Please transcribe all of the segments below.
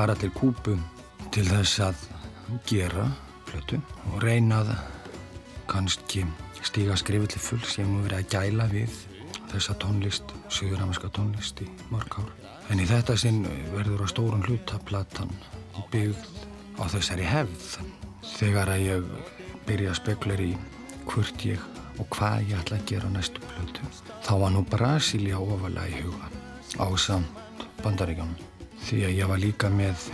fara til Kúbu til þess að gera plötu og reyna að kannski stíga fulls. Ég hef nú verið að gæla við þessa tónlist, söguramerska tónlist í mörg ár. En í þetta sinn verður á stórun hluta platan byggð á þessari hefð. Þegar að ég byrja að spekla í hvort ég og hvað ég ætla að gera næstu plötu, þá var nú Brasilia ofalega í huga á samt bandaríkjónum. Því að ég var líka með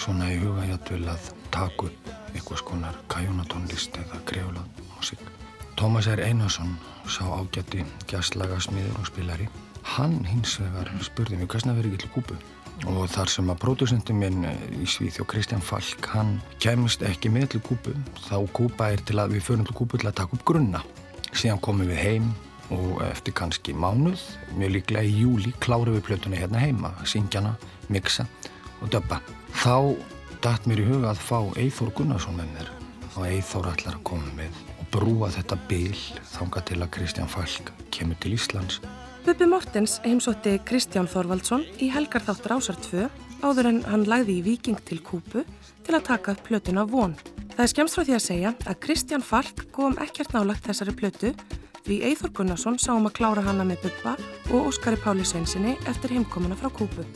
svona í huga játvel að taka upp einhvers konar kæjunatónlist eða greflað músík. Tómas R. Einarsson sá ágætti gæstlagasmiður og spilari. Hann hins vegar spurði mig hversna verið ekki til kúpu og þar sem að pródusenti minn í Svíþjó Kristján Falk hann kemist ekki með til kúpu þá kúpa er til að við förum til kúpu til að taka upp grunna. Síðan komum við heim og eftir kannski mánuð, mjög líklega í júli, klárum við plötuna hérna heima, syngjana, mixa og döbba. Þá dætt mér í huga að fá Eithór Gunnarsson með mér og Eithór ætlar að koma með og brúa þetta bil þanga til að Kristján Falk kemur til Íslands. Bubbi Mortens heimsótti Kristján Þorvaldsson í helgarþáttur ásar 2 áður en hann lagði í Viking til Kúpu til að taka upp plötuna Von. Það er skemst frá því að segja að Kristján Falk kom ekkert nálagt þessari plötu því Eithor Gunnarsson sáum að klára hana með Bubba og Óskari Páli Sveinsinni eftir heimkomuna frá Kúpu.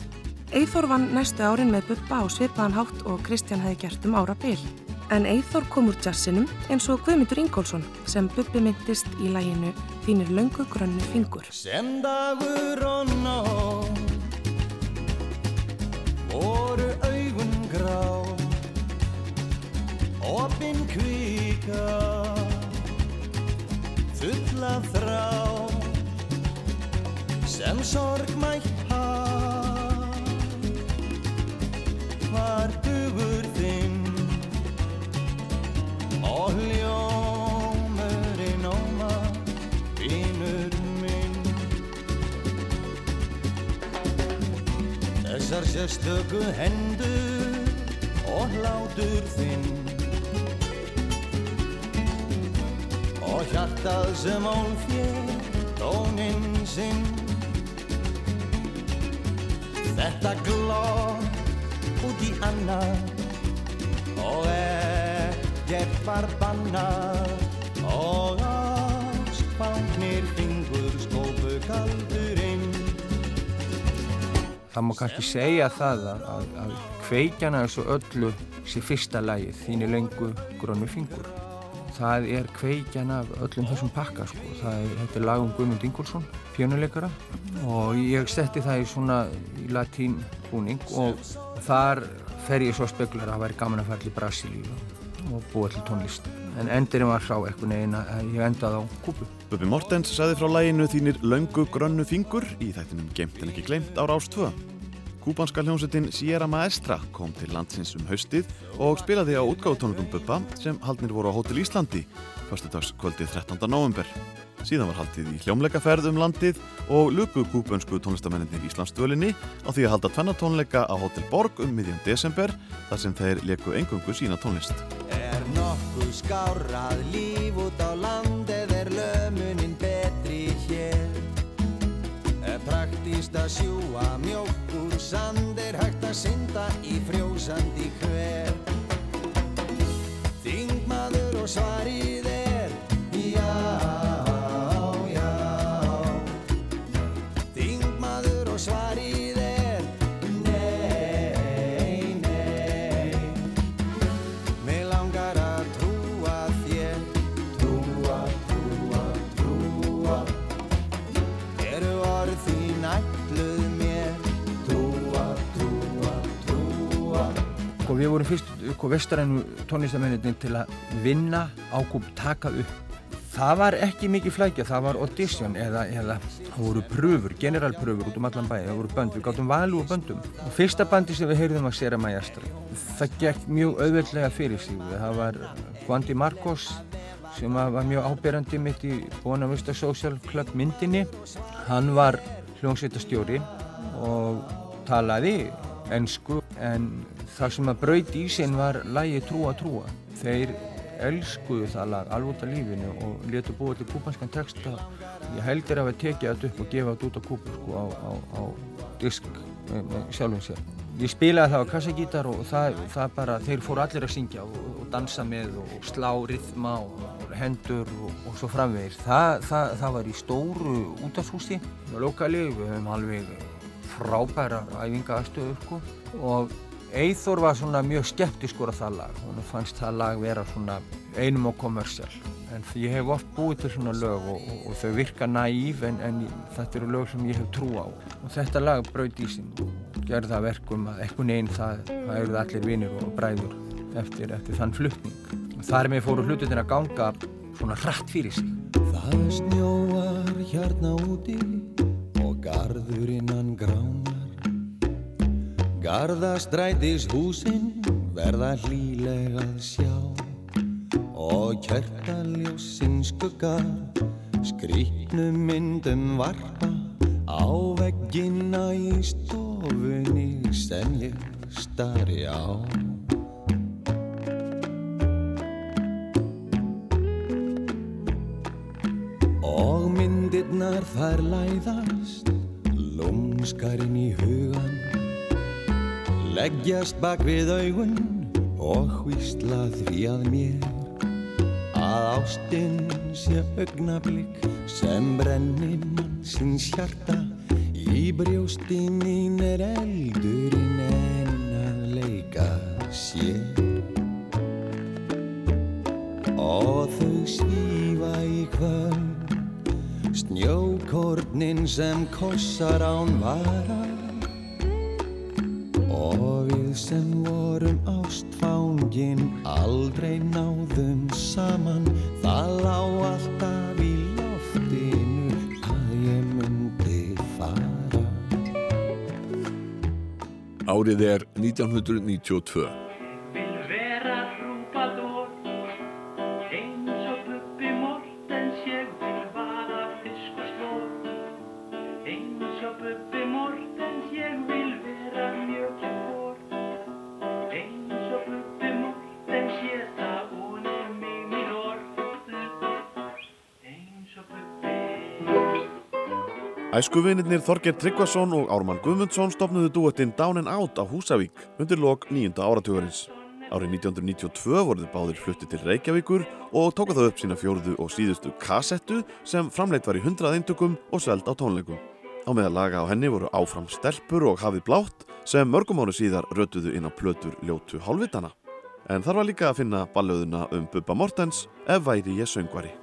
Eithor vann næstu árin með Bubba á svipaðan hátt og Kristján hefði gert um ára bil. En Eithor kom úr jazzinum eins og Guðmyndur Ingólfsson sem Bubbi myndist í læginu Þínir löngu grönnu fingur. Sem dagur og nótt voru augun grá opinn kvíka fulla þrá sem sorgmætt haf var dugur þinn og hljómurinn óma vinur minn. Þessar sérstöku hendur og hlátur þinn og hjartað sem álfér tóninn sinn. Þetta glóð út í annað og ekkert var bannað. Og ástfangnir fingur skópu kaldurinn Það má kannski segja það að, að, að kveikjana þessu öllu sé fyrsta lagið, þínu lengu grónu fingur. Það er kveikjan af öllum þessum pakka sko. Er, þetta er lag um Guðmund Ingólfsson, pjönuleikara og ég setti það í svona í latín búning og þar fer ég svo að spekla að það væri gaman að fara til Brasilíu og búa til tónlist. En endurinn var sá eitthvað neginn að ég endaði á kúpu. Bubbi Mortens saði frá læginu þínir löngu grönnu fingur í þættinum Gemt en ekki glemt ára ást 2. Kúbanska hljómsveitin Sierra Maestra kom til landsins um haustið og spilaði á útgáðutónleikum Bubba sem haldnir voru á Hótel Íslandi förstudagskvöldið 13. november. Síðan var haldið í hljómleikaferð um landið og luku kúbönsku tónlistamenninir Íslandsdölinni á því að halda tvennatónleika á Hótel Borg um miðjan desember þar sem þeir leku engungu sína tónlist. Er nokkuð skárað líf út á landið er lömunin betri hér Er praktíst að sjúa mjók sand er hægt að synda í frjósandi hver. Þingmaður og svarið er vorum fyrst vestrænu tónlistamennin til að vinna ákúp taka upp Það var ekki mikið flækja, það var audition eða, eða það voru pröfur, generalpröfur út um allan bæði, það voru bönd, við gáttum valu og böndum. Og fyrsta bandi sem við heyrðum var Sera Maestra. Það gekk mjög auðveldlega fyrir sig, það var Guandi Marcos sem var mjög ábyrjandi mitt í Bona Vista Social Club myndinni. Hann var hljómsveitastjóri og talaði ennsku en það sem að braut í sinn var lægi Trúa Trúa. Þeir elskuðu það lag alveg út af lífinu og letu búið til kúpanskan texta. Ég heldur að við tekja þetta upp og gefa þetta út á kúpu sko, á, á, á disk með, með sjálfum sér. Ég spilaði það á kassagítar og það, það bara þeir fóru allir að syngja og, og dansa með og slá rithma og hendur og, og svo framvegir það, það, það var í stóru útafshústi á lokali, við höfum alveg frábæra æfinga aðstöðu sko, og Eithor var svona mjög skeptiskur af það lag. Hann fannst það lag vera svona einum og kommersial en ég hef oft búið til svona lög og, og, og þau virka næýf en, en þetta eru lög sem ég hef trú á. Og þetta lag braut í sín og gerði það verkum að ekkun einn það, það eruð allir vinnir og bræður eftir, eftir þann flutning. Og þar með fóru hlututin að ganga svona hratt fyrir sig. Það snjóar hérna úti og garður innan gránar Garðastrætis húsinn verða hlýlegað sjá og kjörtaljósinn skugga skrýtnum myndum varpa á veggina í stofunni sem ég starri á. Og myndirnar þær læðast lúmskarinn í hugan leggjast bak við augun og hvísla því að mér að ástinn sé augnablík sem brennir mann sinns hjarta. Í brjósti mín er eldurinn en að leika sér. Og þau svífa í kvöld snjókornin sem kossar án vara ástfángin aldrei náðum saman Það lá alltaf í loftinu að ég myndi fara Árið er 1992. Æskuvinirnir Þorger Tryggvason og Ármann Guðmundsson stopnuðu duettinn Down and Out á Húsavík undir lok nýjunda áratugurins. Árið 1992 voruð báðir flutti til Reykjavíkur og tóka það upp sína fjóruðu og síðustu kassettu sem framleitt var í hundrað eintökum og sveld á tónleikum. Á meðal laga á henni voru áfram stelpur og hafið blátt sem mörgum áru síðar rötuðu inn á plötur ljótu hálfvitana. En þar var líka að finna ballöðuna um Bubba Mortens ef væri ég söngvari.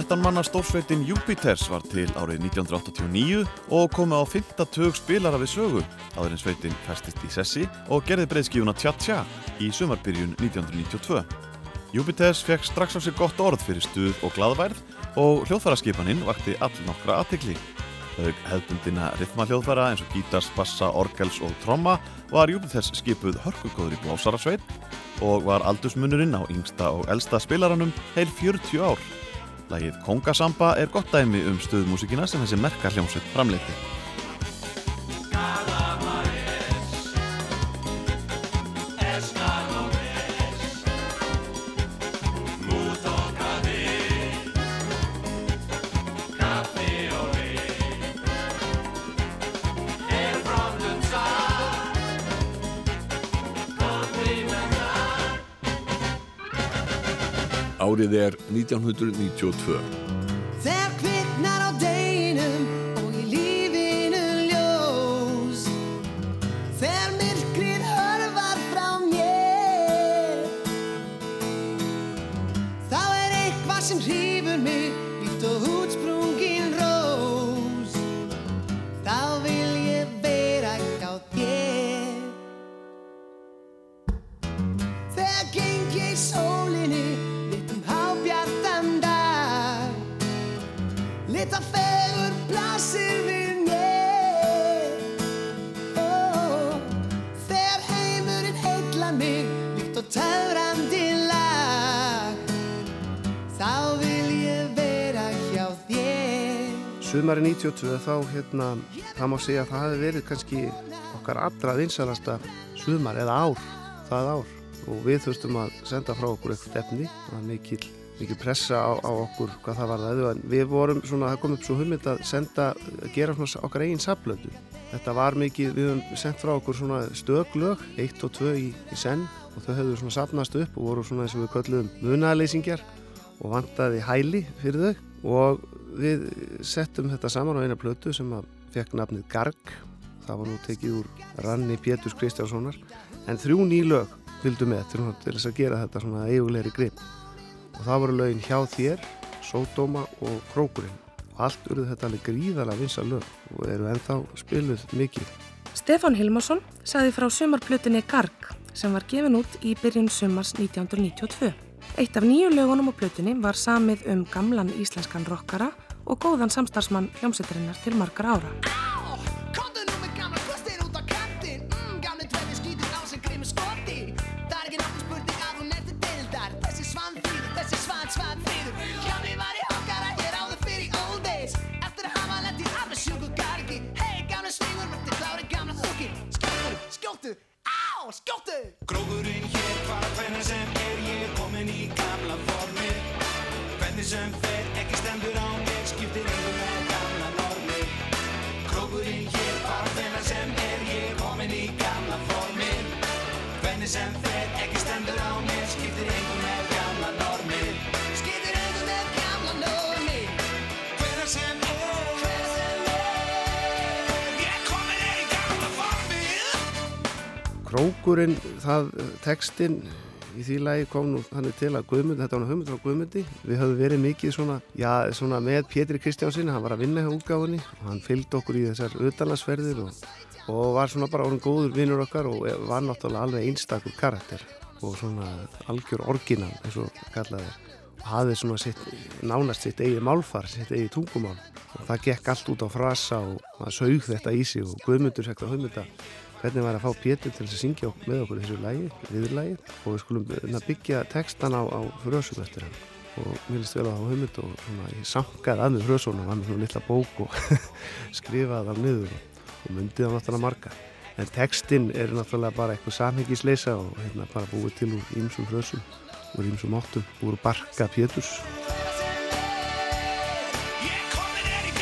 13 manna stórsveitin Jupiters var til árið 1989 og komið á 52 spilara við sögu áður en sveitin festist í sessi og gerði breyðskífuna Tja Tja í sumarbyrjun 1992. Jupiters fekk strax á sig gott orð fyrir stuð og gladværð og hljóðfæraskipaninn vakti all nokkra aðtikli. Þau hefðbundina rithmahljóðfæra eins og gítars, bassa, orgels og tromma var Jupiters skipuð hörkugóður í blásarasveit og var aldursmunurinn á yngsta og eldsta spilaranum heil 40 ár Lagið Kongasamba er gott dæmi um stöðmúsikina sem þessi merka hljómsveit framleiti. Árið er 1992. 1992 þá hérna, það má segja að það hefði verið kannski okkar allra vinsalasta sumar eða ár, það ár. Og við þurftum að senda frá okkur eitthvað efni, það var mikil, mikil pressa á, á okkur hvað það var það en við vorum svona, það kom upp svo hummilt að senda, að gera svona okkar eigin sablötu þetta var mikið, við höfum sendt frá okkur svona stöglög, eitt og tvö í, í senn og þau höfðu svona sapnast upp og voru svona eins og við köllum munaleysingjar og vantaði hæli fyrir þau. Og við settum þetta saman á eina plötu sem að fekk nafnið Garg. Það var nú tekið úr Ranni Péturs Kristjánssonar. En þrjú ný lög fylgdu með til þess að gera þetta svona eigulegri grip. Og það voru lögin Hjá þér, Sódóma og Krókurinn. Og allt urðu þetta alveg gríðarlega vinsa lög og eru ennþá spiluð mikið. Stefán Hilmarsson sagði frá sumarplutinni Garg sem var gefin út í byrjun sumars 1992. Eitt af nýju lögunum á plutinni var samið um gamlan íslenskan rockara og góðan samstarfsmann hljómsveitarinnar til margar ára. Komdu nú með gamla Krókurinn, það, textin í því lagi kom nú þannig til að Guðmund, þetta var nú hugmynd frá Guðmundi. Við höfum verið mikið svona, já, svona með Pétri Kristjánsinni, hann var að vinna hjá útgáfunni. Og hann fylgd okkur í þessar auðalansferðir og, og var svona bara orðin góður vinnur okkar og var náttúrulega alveg einstakur karakter og svona algjör orginal eins og kallaði. Og hafði svona sitt, nánast sitt eigi málfar, sitt eigi tungumál. Og það gekk allt út á frasa og það sög þetta í sig og Guðmundur það hugmynda hvernig var að fá Pétur til að syngja með okkur þessu lægi, viðlægi og við skulum hérna, byggja textan á, á frösum eftir hann. Og mér líst vel að hafa hugmynd og svona, ég sankaði að með frösunum, hann með svona litla bók og skrifaði það niður og, myndið á náttúrulega marga. En textin er náttúrulega bara eitthvað samhengisleisa og hérna bara búið til úr ímsum frösum, úr ímsum áttum úr barka Péturs. Ég komin í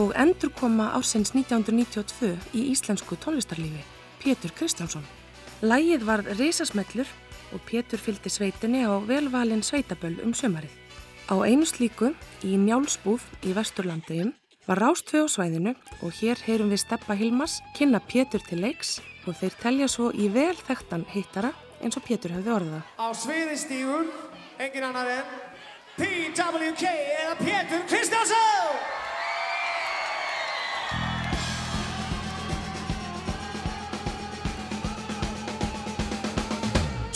og endurkoma ásins 1992 í íslensku tónlistarlífi, Pétur Kristjánsson. Lægið var reysasmellur og Pétur fylgdi sveitinni á velvalin sveitaböll um sömarið. Á einu slíku, í Njálsbúð í Vesturlandegjum, var Rástfjö á svæðinu og hér heyrum við Steppa Hilmas kynna Pétur til leiks og þeir telja svo í vel þekktan hittara eins og Pétur hefði orðað. Á sviði stígur, engin annar en PWK eða Pétur Kristjánsson!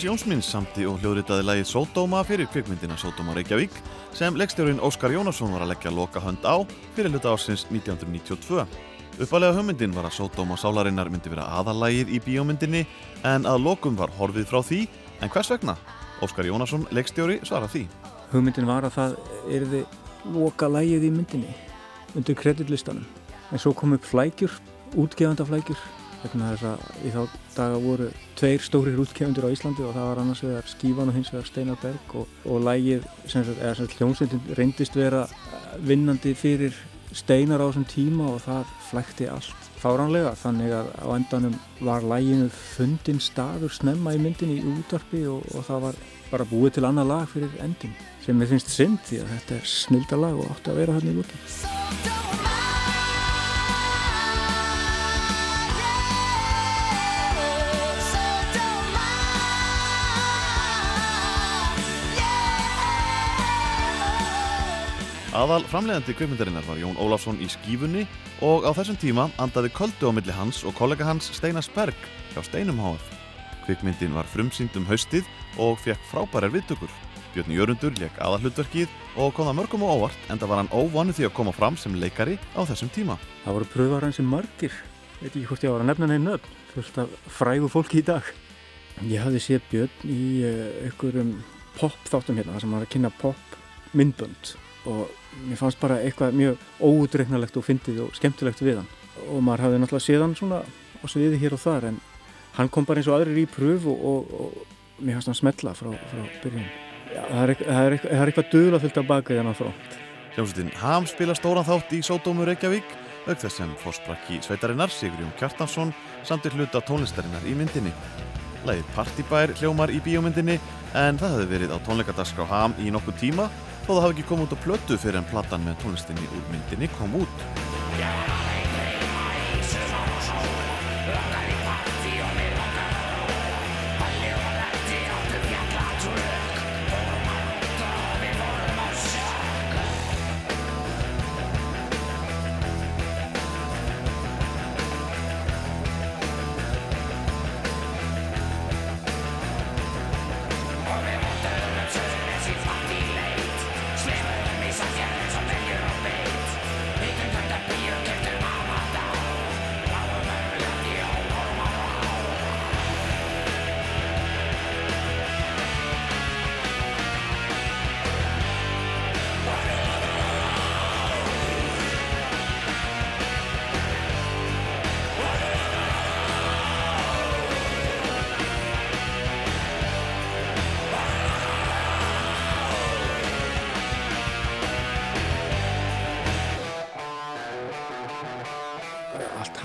hans Jónsmins samti og hljóðritaði lagið Sódóma fyrir kvikmyndina Sódóma Reykjavík sem leikstjórin Óskar Jónasson var að leggja loka hönd á fyrir hluta ársins 1992. Uppalega hugmyndin var að Sódóma sálarinnar myndi vera aðalagið í bíómyndinni en að lokum var horfið frá því en hvers vegna? Óskar Jónasson, leikstjóri, svarað því. Hugmyndin var að það erði loka lægið í myndinni undir kreditlistanum. En svo kom upp flækjur, útgefandaflækjur vegna þess að í þá daga voru tveir stórir útgefundur á Íslandi og það var annars vegar Skífan og hins vegar Steinar Berg og, og lægið, sem sagt, eða sem sagt hljómsveitin reyndist vera vinnandi fyrir Steinar á þessum tíma og það flækti allt fáránlega þannig að á endanum var læginu fundin staður snemma í myndinni í útvarpi og, og það var bara búið til annað lag fyrir ending sem mér finnst synd því að þetta er snilda lag og átti að vera hann í lúkin. Aðal framleiðandi kvikmyndarinnar var Jón Ólafsson í skífunni og á þessum tíma andaði köldu á milli hans og kollega hans Steinar Sperg hjá Steinum HF. Kvikmyndin var frumsýnd um haustið og fekk frábærar viðtökur. Björn Jörundur leik aðalhlutverkið og kom það mörgum og óvart enda var hann óvanu því að koma fram sem leikari á þessum tíma. Það voru pröfar hans sem margir, veit ekki hvort ég var að nefna neina nöfn, fullt af frægu fólki í dag. Ég hafði séð Björn í uh, einhverjum pop þáttum hérna, þar sem hann var að kynna pop myndbönd og mér fannst bara eitthvað mjög óutreiknalegt og fyndið og skemmtilegt við hann. Og maður hafði náttúrulega séð hann svona á sviði hér og þar en hann kom bara eins og aðrir í pröf og, og, og mér fannst hann smetla frá, frá byrjun. Já, það er, er, er eitthvað dögulega fyllt af baka í hann á front. Hljómsveitin Ham spila stóran þátt í Sódómu Reykjavík auk þess sem fórsprakki sveitarinnar Sigurjón Kjartansson samtir hluta tónlistarinnar í myndinni. Lægið Partibær hljómar í bíómyndinni en það hefði verið á tónleikadagskrá Ham í nokkuð tíma þó það hafi ekki komið út á plötu fyrir en platan með tónlistinni úr myndinni kom út.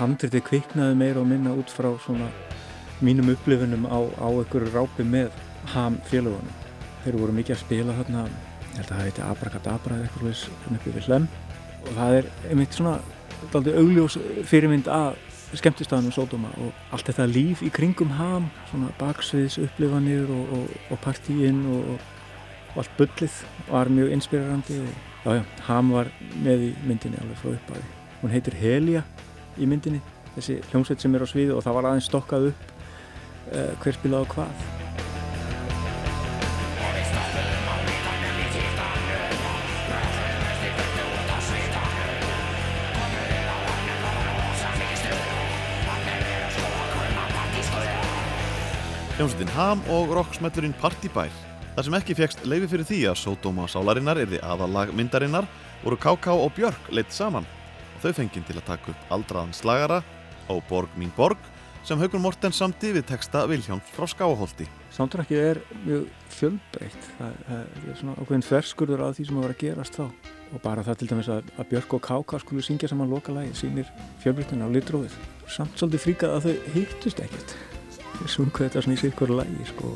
Handritið kviknaði meira og minna út frá svona mínum upplifunum á, á einhverju rápi með ham félagunum. Þeir voru mikið að spila þarna, ég held að það heiti Abracadabra eða eitthvað leys hérna uppi við hlem og það er einmitt svona aldrei augljós fyrirmynd að skemmtistaðanum Sódóma og allt þetta líf í kringum ham, svona baksviðs upplifanir og, og, og partíinn og, og allt bullið var mjög inspirerandi og já, já, ham var með í myndinni alveg frá upphafi. Hún heitir Helia í myndinni, þessi hljómsveit sem er á sviði og það var aðeins stokkað upp uh, hver spilaði hvað. Hljómsveitin Ham og rocksmellurinn Partibær. Það sem ekki fegst leifi fyrir því að Sódóma sálarinnar erði aðalag myndarinnar voru K.K. og Björk leitt saman þau fenginn til að taka upp aldraðan slagara á Borg mín borg sem Haugur Mortens samti við texta Vilhjáns frá Skáholti. Soundtrackið er mjög fjölbreytt. Það, það er svona ákveðin ferskurður af því sem að vera að gerast þá. Og bara það til dæmis að, að Björk og Káka skulu syngja saman loka lagi sínir fjölbreyttina á litrófið. Samt svolítið fríkað að þau hittust ekkert. sungu þetta svona í sikkur lægi sko.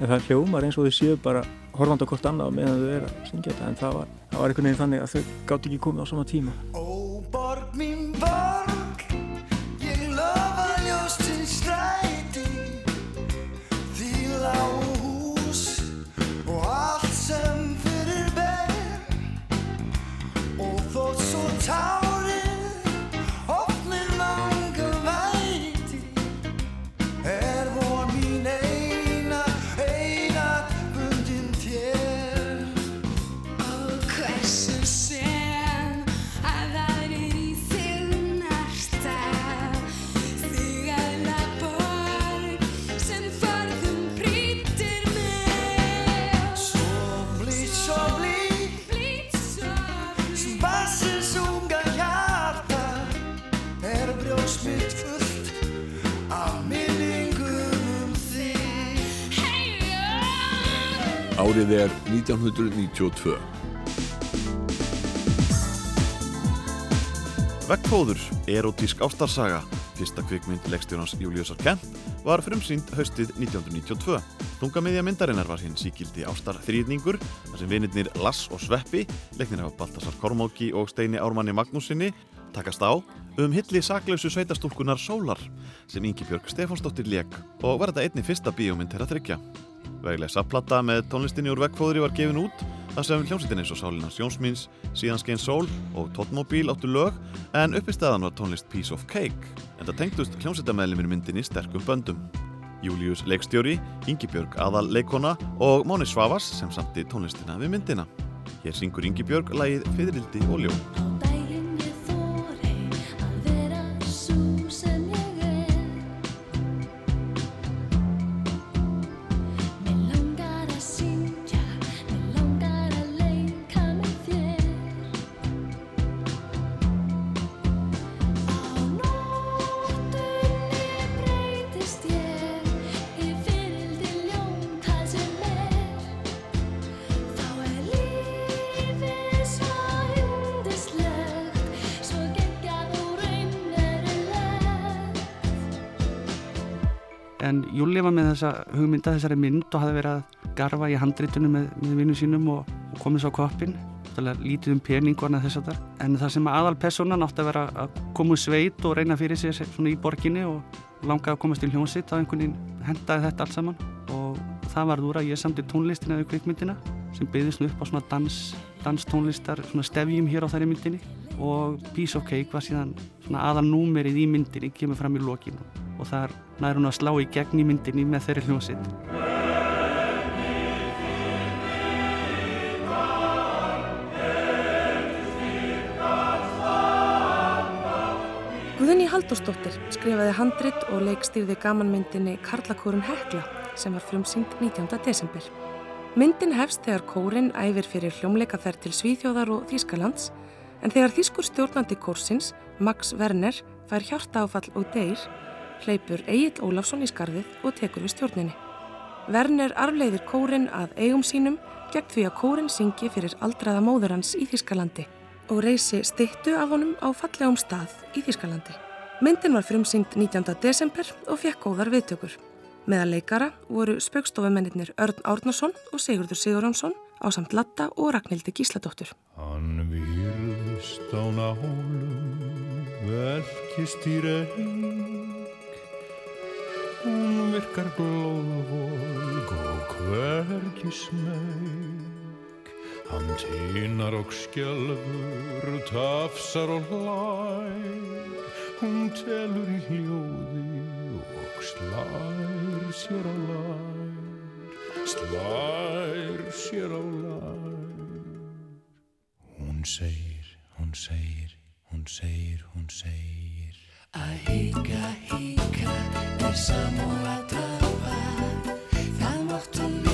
en það hljómar eins og þau séu bara horfandi á hvort annað meðan þau er að syngja þetta en það var, það var einhvern veginn þannig að þau gátt ekki komið á sama tíma 1992. Veggfóður, erotísk ástarsaga, fyrsta kvikmynd leikstjórnans Júliusar Kent, var frumsýnd haustið 1992. Þungamiðja myndarinnar var hinn síkildi ástar þrýðningur, þar sem vinirnir Lass og Sveppi, leiknir af Baltasar Kormáki og Steini Ármanni Magnúsinni, takast á um hilli saklausu sveitastúlkunar Sólar, sem Ingi Björg Stefánsdóttir leik og var þetta einni fyrsta bíómynd þeirra þryggja. Vegleg sapplata með tónlistinni úr veggfóðri var gefin út þar sem hljómsveitin eins og Sálinans Jónsmíns, Síðan Skein Sól og Tóttmóbíl áttu lög en uppi staðan var tónlist Piece of Cake en það tengdust hljómsveitameðlimir myndinni sterkum böndum. Július leikstjóri, Ingibjörg aðal leikona og Móni Svavas sem samti tónlistina við myndina. Hér syngur Ingibjörg lagið Fyririldi og ljó. Var með þessa hugmynda þessari mynd og hafði verið að garfa í handritunum með, með vinnu sínum og, og komið svo koppin. Lítið um pening og annað þess að þar. En það sem aðal personan átti að vera að koma úr sveit og reyna fyrir sig svona í borginni og langaði að komast í hljónsitt á einhvern veginn hendaði þetta allt saman og það var úr að ég samti tónlistina eða kvikmyndina sem byggðist upp á svona dans, danstónlistar svona stefjum hér á þærri myndinni og Piece of Cake var síðan svona aðal númerið í myndinni kemur fram í lokinu og þar nær hún að slá í gegn í myndinni með þeirri hljónsitt Guðni Halldórsdóttir skrifaði handrit og leikstýrði gamanmyndinni Karlakórun Hekla sem var frumsýnd 19. desember. Myndin hefst þegar kórin æfir fyrir hljómleikaferð til Svíþjóðar og Þýskalands en þegar þýskur stjórnandi kórsins, Max Werner, fær hjarta áfall og deyr, hleypur Egil Ólafsson í skarðið og tekur við stjórninni. Werner arfleiðir kórin að eigum sínum gegn því að kórin syngi fyrir aldraða móður hans í Þýskalandi og reysi styttu af honum á fallegum stað í Þýskalandi. Myndin var frumsýnd 19. desember og fekk góðar viðtökur. Meðal leikara voru spaukstofumennir Örn Árnason og Sigurður Sigurjónsson á samt Latta og Ragnhildi Gísladóttur. Hann virðist á nálum, velkist í reik. Hún virkar glóðvolg og hvergi smeg. Hann tínar og skjálfur, tafsar og hlær. Hún telur í hljóði og slær sér á lær. Slær sér á lær. Hún segir, hún segir, hún segir, hún segir. Að hika, hika er samúð að tapa. Það máttu vita,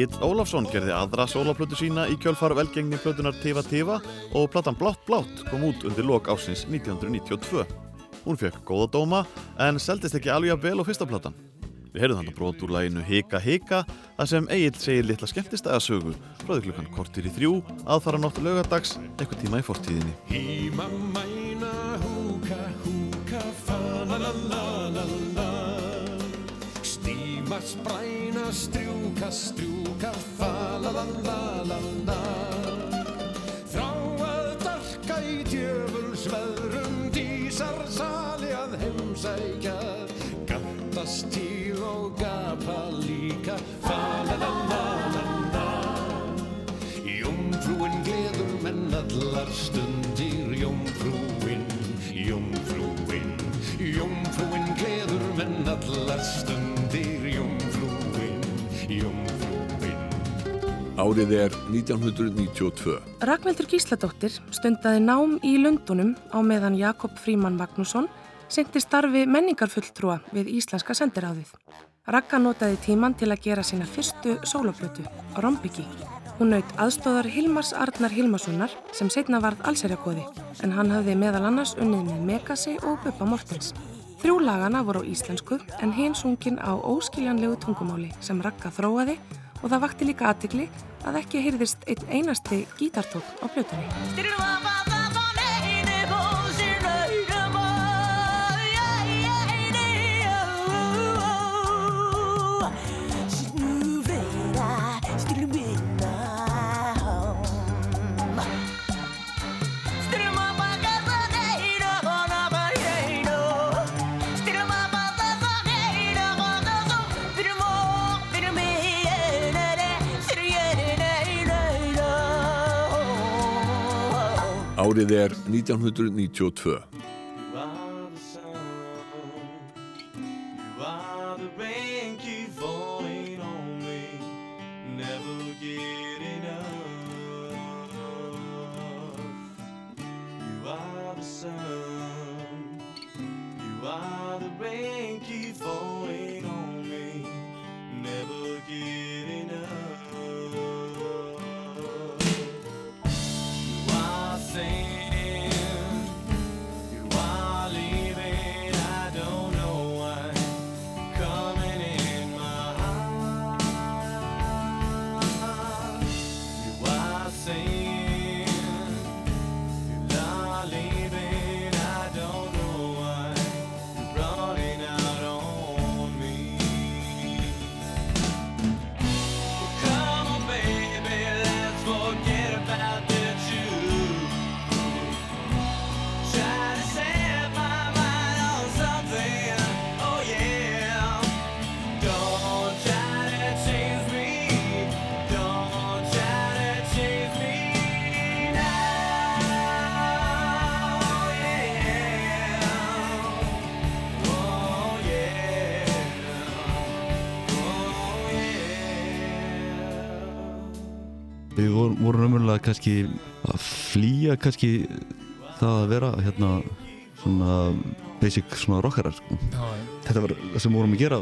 Egil Ólafsson gerði aðra sólaplötu sína í kjölfar velgengni plötunar Tiva Tiva og platan Blátt Blátt kom út undir lok ásins 1992. Hún fekk góða dóma en seldist ekki alveg að vel á fyrsta platan. Við heyrðum þannig brot úr læginu Hika Hika þar sem Egil segir litla skemmtistæða sögu því klukkan kortir í þrjú aðfara nótt lögadags eitthvað tíma í fortíðinni. Híma mæna húka húka fa Stíma spræna strjúka strjúka fa la la la la. La Þrá að darka í djöfulsveðrum dísar sali að heimsækja. Gattast til og gapa líka fa la la la la la. Jómfrúin gleður menn allar stundir Jómfrúin, jómfrúin Jómfrúin gleður menn allar stundir Árið er 1992. Ragnhildur Gísladóttir stundaði nám í Lundunum á meðan Jakob Fríman Magnússon syngti starfi menningarfulltrúa við Íslenska sendiráðið. Ragga notaði tíman til að gera sína fyrstu sóloplötu, Rombiki. Hún naut aðstóðar Hilmars Arnar Hilmarssonar sem setna varð allserjakóði en hann hafði meðal annars unnið með Megasi og Bubba Mortens. Þrjú lagana voru á íslensku en hinn sungin á óskiljanlegu tungumáli sem Ragga þróaði og það vakti líka aðtikli að ekki heyrðist einn einasti gítartók á plötunni. Árið er 1992. kannski að flýja kannski það að vera hérna svona basic svona rockarar sko. Já. Þetta var það sem vorum að gera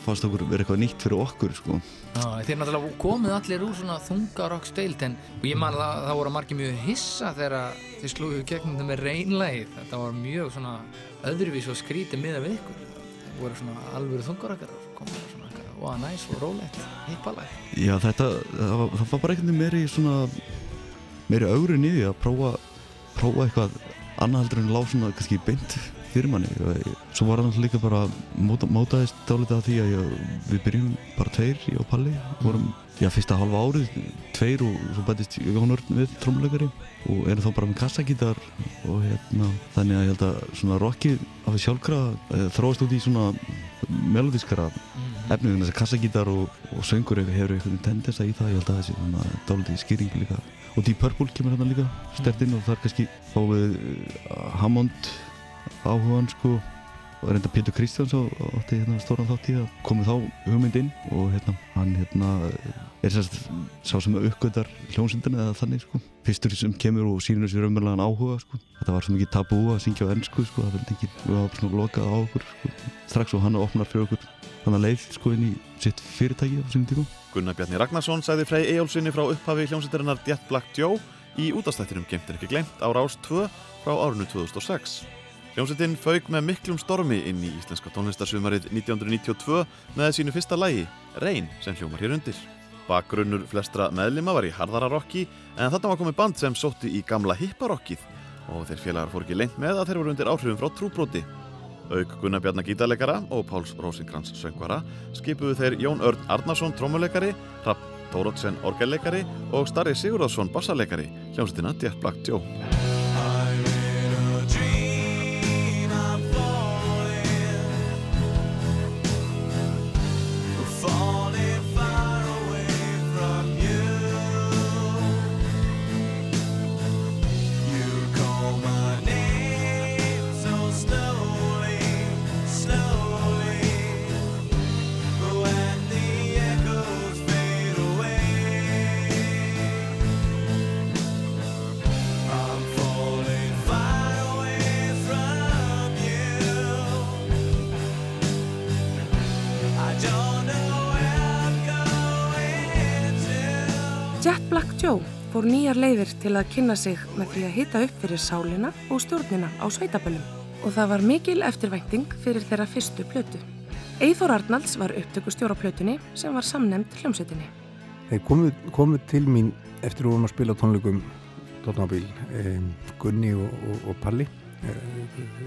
fannst okkur vera eitthvað nýtt fyrir okkur sko. Já, þeir náttúrulega komið allir úr svona þungarokk steilt en ég man að það voru margir mjög hissa þegar þeir slúðu gegnum það með reynlægið þetta var mjög svona öðruvís og skrítið miða við ykkur það voru svona alvöru þungarokkar og komið svona eitthvað, wow, næs og rólegt, hippalag Já þetta, það var, það var bara einhvern veginn meiri svona meiri augrun í því að prófa prófa eitthvað annað heldur en lág svona kannski beint fyrir manni. Svo var hann líka bara móta, mótaðist dálítið af því að ég, við byrjum bara tveir, ég og Palli. Vorum, já fyrsta halva árið tveir og svo bætist Jón Örn við trómuleikari og erum þá bara með kassagítar og hérna þannig að ég held að svona rockið af því sjálfkrafa eh, þróast út í svona melodískara efnið en þess að kassagítar og, og söngur hefur einhvern tendensa í það. Ég held að þessi svona dálítið skýring líka og Deep Purple kemur hérna líka stert inn og það er kannski fáum við uh, Hammond áhugan sko og reynda Pétur Kristjáns á- átti hérna stóran þátt í að komið þá hugmynd inn og hérna hann hérna er sérst sá sem uppgötar hljómsundina eða þannig sko. Fyrstur sem kemur og sýnir þessi raunverulegan áhuga sko. Þetta var svo mikið tabú að syngja á ennsku sko það vildi ekki, við varum svona lokað á okkur sko. Strax og hann opnar fyrir okkur þannig leið sko inn í sitt fyrirtæki á sínum tíma. Gunnar Bjarni Ragnarsson sagði Frey Eyjólfsinni frá upphafi hljómsveitarinnar Jet Black Joe í útastættinum Gemtir ekki glemt á Rás 2 frá árinu 2006. Hljómsveitin fauk með miklum stormi inn í íslenska tónlistarsumarið 1992 með sínu fyrsta lægi, Reyn, sem hljómar hér undir. Bakgrunnur flestra meðlima var í harðara rocki en þarna var komið band sem sótti í gamla hipparokkið og þeir félagar fór ekki lengt með að þeir voru undir áhrifum frá trúbróti. Auk Gunnar Bjarnar gítarleikara og Páls Rósingrans söngvara skipuðu þeir Jón Örn Arnarsson trómuleikari, Rapp Tórótsen orgelleikari og Starri Sigurðarsson bassarleikari hljómsveitina Jet Black Joe. Að kynna sig með því að hita upp fyrir sálina og stjórnina á sveitaböllum og það var mikil eftirvænting fyrir þeirra fyrstu plötu. Eithor Arnalds var upptökustjóra plötunni sem var samnemnd hljómsveitinni. Þeir komu, komu til mín eftir að vorum að spila tónleikum Dóttnabíl, eh, Gunni og, og, og Palli eh,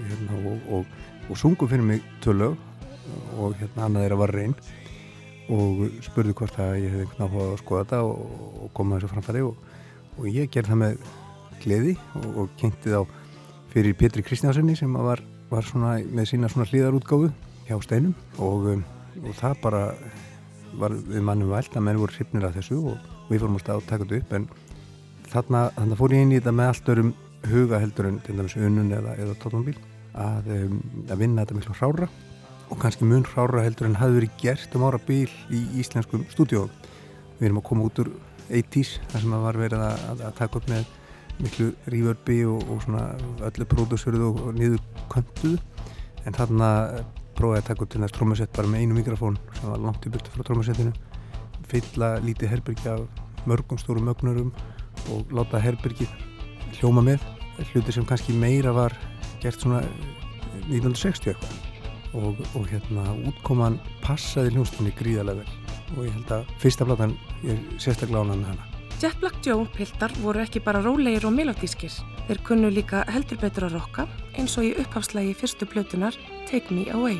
hérna, og, og, sungu fyrir mig tvö lög og hérna annað þeirra var reyn og spurði hvort að ég hefði einhvern áhuga að skoða þetta og koma þessu framfæri og, og ég gerði það með gleði og, og kynnti þá fyrir Pétri Kristjánssoni sem að var, var svona með sína hlýðarútgáfu hjá steinum og, um, og það bara var við mannum vælt að menn voru hrifnir af þessu og, við fórum að stað að taka þetta upp en þarna, þarna fór ég inn í þetta með allt örum huga heldur en til dæmis unnun eða, eða tóttumabíl að, um, að vinna þetta miklu hrára og kannski mun hrára heldur en hafði verið gert um ára bíl í íslenskum stúdíóum. Við erum að koma út úr 80s þar sem að var verið að, að, að taka upp með miklu reverbi og, og svona öllu pródúsöruð og, og niður köntuðu en þarna prófaði að taka upp til þess trómusett bara með einu mikrofón sem var langt í burtu frá trómusettinu. Fylla lítið herbergi af mörgum stórum mögnurum og láta herbergið hljóma með. Hluti sem kannski meira var gert svona 1960 eitthvað. Og, og hérna útkoman passaði hljónstunni gríðarlega vel og ég held að fyrsta platan er sérstaklega með hana Jet Black Joe piltar voru ekki bara rólegir og melodískir. Þeir kunnu líka heldur betur að rokka eins og í upphafslægi fyrstu plötunar Take Me Away.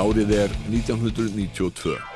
Árið er 1992.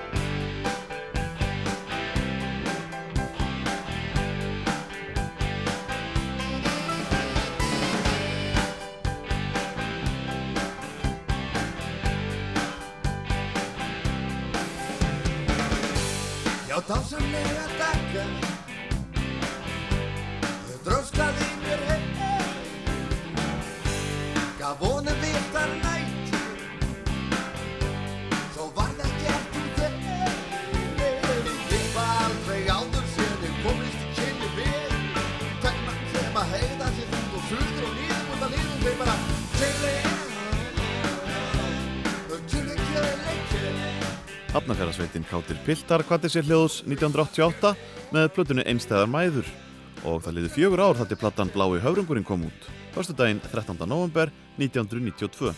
Piltar kvatti sér hljóðs 1988 með plötunni Einstæðar mæður og það liði fjögur ár þar til plattan Blái höfrungurinn kom út, förstu daginn 13. november 1992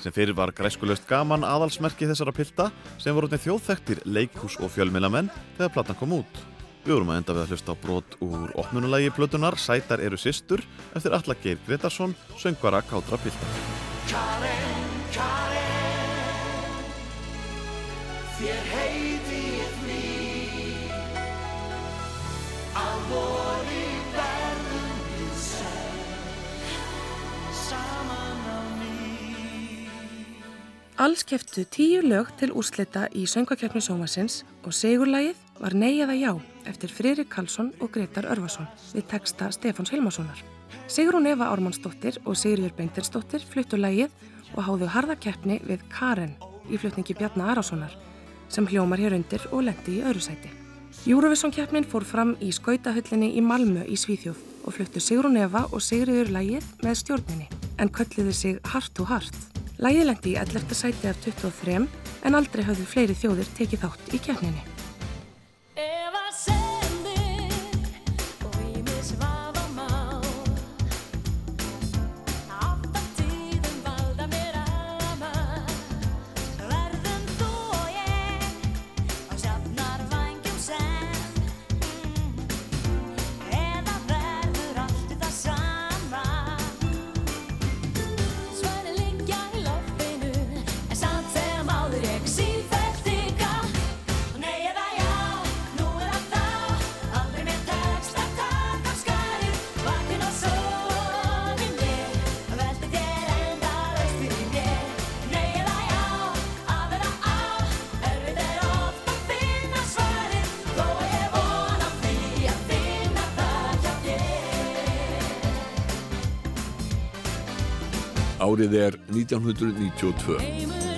sem fyrir var græskulöst gaman aðalsmerki þessara pilta sem voru þjóðþektir leikhús og fjölmilamenn þegar plattan kom út. Við vorum að enda við að hlusta á brot úr opnunulagi plötunar Sætar eru systur eftir Alla Geir Gretarsson, söngvara Kátra Piltar. Karen, Karen þér heiti vori verðum við senn Saman á ný Alls keftu tíu lög til úrslita í söngvakeppni sjómasins og segurlægið var Nei eða Já eftir Friðrik Karlsson og Gretar Örvason við texta Stefáns Hilmarssonar. Sigrún Eva Ármannsdóttir og Sigriður Beintinsdóttir fluttu lægið og háðu harða keppni við Karen í flutningi Bjarnar Arasonar sem hljómar hér undir og lendi í öðru sæti. Eurovision keppnin fór fram í skautahöllinni í Malmö í Svíþjóð og fluttu Sigrún Eva og Sigriður lægið með stjórninni en kölluðu sig Heart to Heart. Lægið lendi í 11. sæti af 23 en aldrei hafðu fleiri þjóðir tekið þátt í keppninni. Árið er 1992.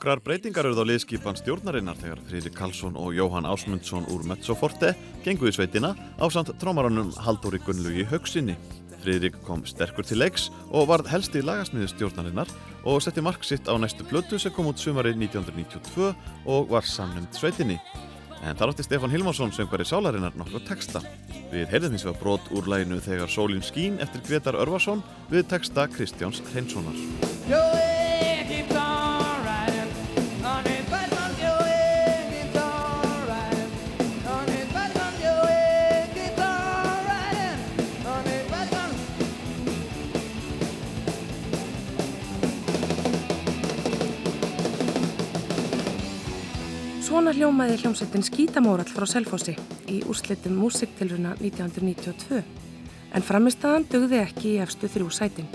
Nokkrar breytingar eruð á liðskipan stjórnarinnar þegar Friðrik Karlsson og Jóhann Ásmundsson úr Mezzoforte gengu í sveitina á samt trómarannum Halldóri Gunnlugi Haugsinni. Friðrik kom sterkur til leiks og varð helsti lagasmiði stjórnarinnar og setti mark sitt á næstu blötu sem kom út sumari 1992 og var samnumd sveitinni. En þar átti Stefán Hilmarsson söngvari sálarinnar nokkuð texta. Við heyrðum hins vegar brot úr læginu Þegar sólinn skín eftir Gretar Örvason við texta Kristjáns Hreinssonar. Svona hljómaði hljómsveitin Skítamórall frá Selfossi í úrslitum músiktilruna 1992 en framistaðan dugði ekki í efstu þrjú sætin.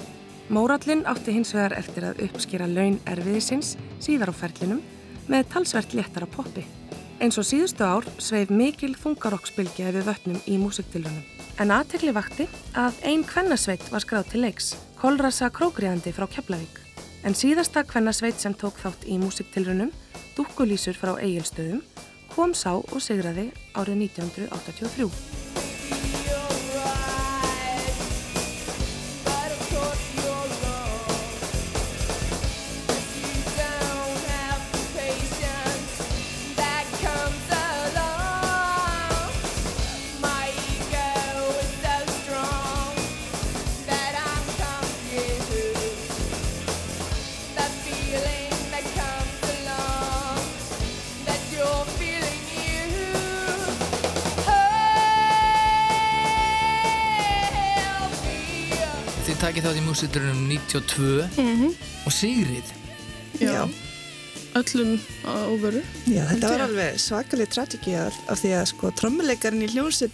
Mórallin átti hins vegar eftir að uppskera laun erfiðisins síðar á ferlinum með talsvert léttara poppi. Eins og síðustu ár sveif mikil þungarokksbylgja við vötnum í músiktilrunum. En aðtekli vakti að ein kvennasveit var skráð til leiks, Kolrasa Krókriðandi frá Keflavík. En síðasta kvennasveit sem tók þátt í músiktilrunum, Dúkkulísur frá Egilstöðum, kom sá og sigraði árið 1983. takið þátt í músiturunum 92 Mhm. og Sigrið. Já, öllum á óvöru. Já, þetta var alveg svakalig tragiki af, af því að sko trommuleikarinn í hljómsveit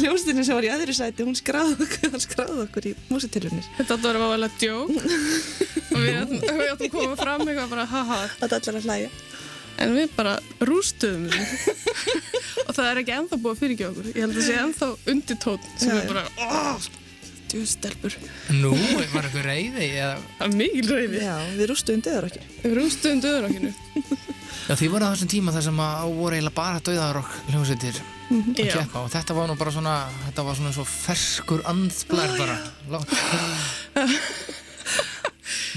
hljómsveitinni sem var í öðru sæti hún skráði okkur, hann skráði okkur í músitilunir Þetta átti að vera válega djók og við áttum, að koma fram eitthvað bara haha. Þetta allar að hlæja. En við bara rústuðum og það er ekki ennþá búið að fyrirgefa okkur. Ég held að það sé ennþá undirtótt sem Já, er bara, oh, djústelpur. Nú, var eitthvað reyði? Eða... Það er mikil reyði. Já, við rústuðum döður okkur. Við rústuðum döður okkinu. Já, þið voru á þessum tíma þar sem að voru eiginlega bara döðarokk hljómsveitir Mhm. að Já. keppa og þetta var nú bara svona, þetta var svona svo ferskur andblær bara.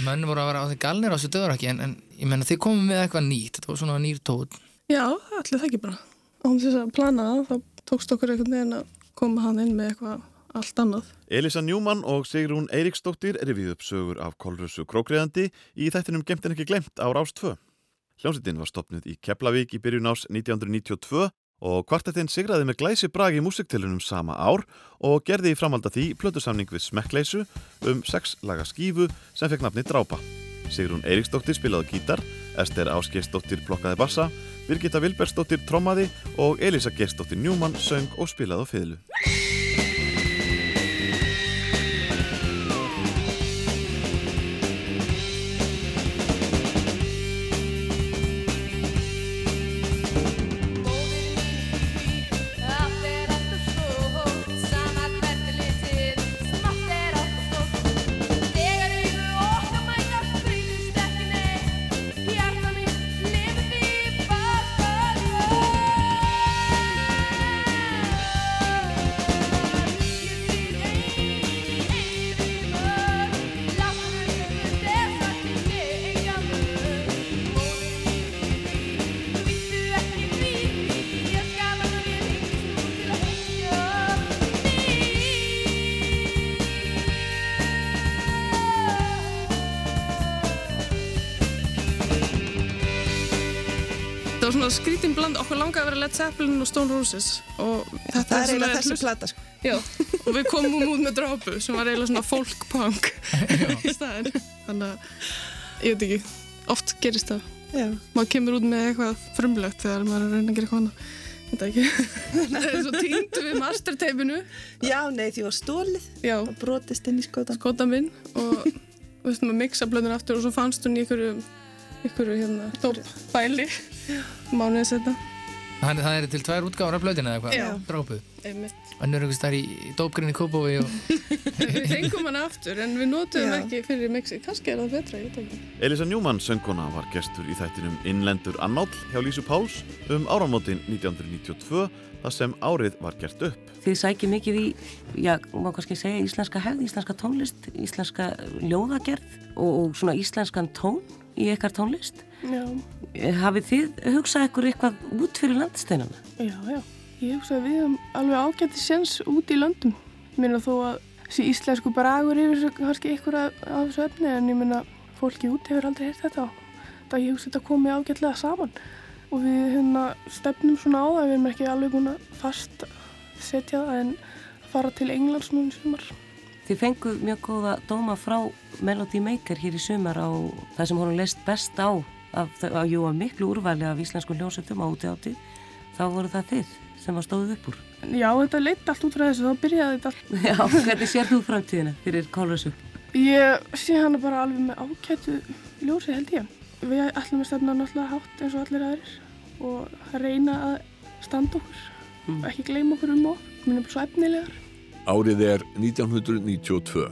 Menn voru að vera á því galnir á þessu döðarokki en, en ég menna þið komum með eitthvað nýtt, þetta var svona nýr tótt. Já, allir það ekki bara. Án þess að plana það, þá tókst okkur einhvern veginn að koma hann inn með eitthvað allt annað. Elisa Njúmann og Sigrún Eiríksdóttir rifið upp sögur af Kolrössu Krókriðandi í þættinum Gemt en ekki glemt á Rás 2. Hljómsveitin var stopnud í Keflavík í byrjun ás 1992 og kvartettinn sigraði með glæsi bragi í músiktilunum sama ár og gerði í framhalda því plötusamning við Smekkleysu um sex laga skífu sem fekk nafni Drápa. Sigrún Eiríksdóttir spilaði gítar, Ester Ásgeisdóttir blokkaði bassa, Birgitta Vilbergsdóttir trommaði og Elisa Gersdóttir Njúmann söng og spilaði á fiðlu. Og Roses og þetta Það er eiginlega þessi plata, sko. Já, og við komum út með drápu sem var eiginlega svona folk punk í staðin. Þannig að, ég veit ekki, oft gerist það. Já. Maður kemur út með eitthvað frumlegt þegar maður er að reyna að gera eitthvað annað. Þetta ekki. Það er svo týndu við masterteipinu. Já, nei, því var stólið Já. og brotist inn í skótan. Skótan minn og við veistum að mixa blöðun aftur og svo fannst hún í einhverju, einhverju hérna, dópbæli mánuðið setna. Þannig það er til tvær útgáfar af blöðina eða Já. eitthvað, drápuð. Einmitt. Önnur einhvers þar í, í dópgrinni Kópói og... Við fengum hann aftur en við notuðum Já. ekki fyrir mixi. Kannski er það betra, ég veit ekki. Elisa Njúmann söngkona var gestur í þættinum Innlendur Annáll hjá Lísu Páls um áramótin 1992 þar sem árið var gert upp. Þið sækir mikið í, já, má kannski segja íslenska hefð, íslenska tónlist, íslenska ljóðagerð og, og svona íslenskan tón í ykkar tónlist. Já, Hafið þið hugsað ykkur eitthvað út fyrir landsteinana? Já, já. Ég hugsa að við höfum alveg ágætti sens út í löndum. Ég meina þó að þessi íslensku bragur yfir kannski ykkur af, þessu efni en ég meina fólki út hefur aldrei heyrt þetta. Það ég hugsa að þetta komi ágætlega saman og við hérna stefnum svona á það, við erum ekki alveg búin að fast setja það en fara til Englands núna í sumar. Þið fenguð mjög góða dóma frá Melody Maker hér í sumar á það sem honum leist best á af, á jú að miklu úrvæli af íslensku hljómsveitum á úti átti. Þá voru það þið sem var stóðuð upp úr. Já, þetta leitt allt út frá þessu, þá byrjaði þetta allt. Já, hvernig sér þú framtíðina fyrir Kólrössu? Ég sé hana bara alveg með ágætu ljósi held ég. Við ætlum að stefna náttúrulega hátt eins og allir aðrir og reyna að standa okkur og ekki gleyma okkur um erum bara svo efnilegar. Árið er 1992.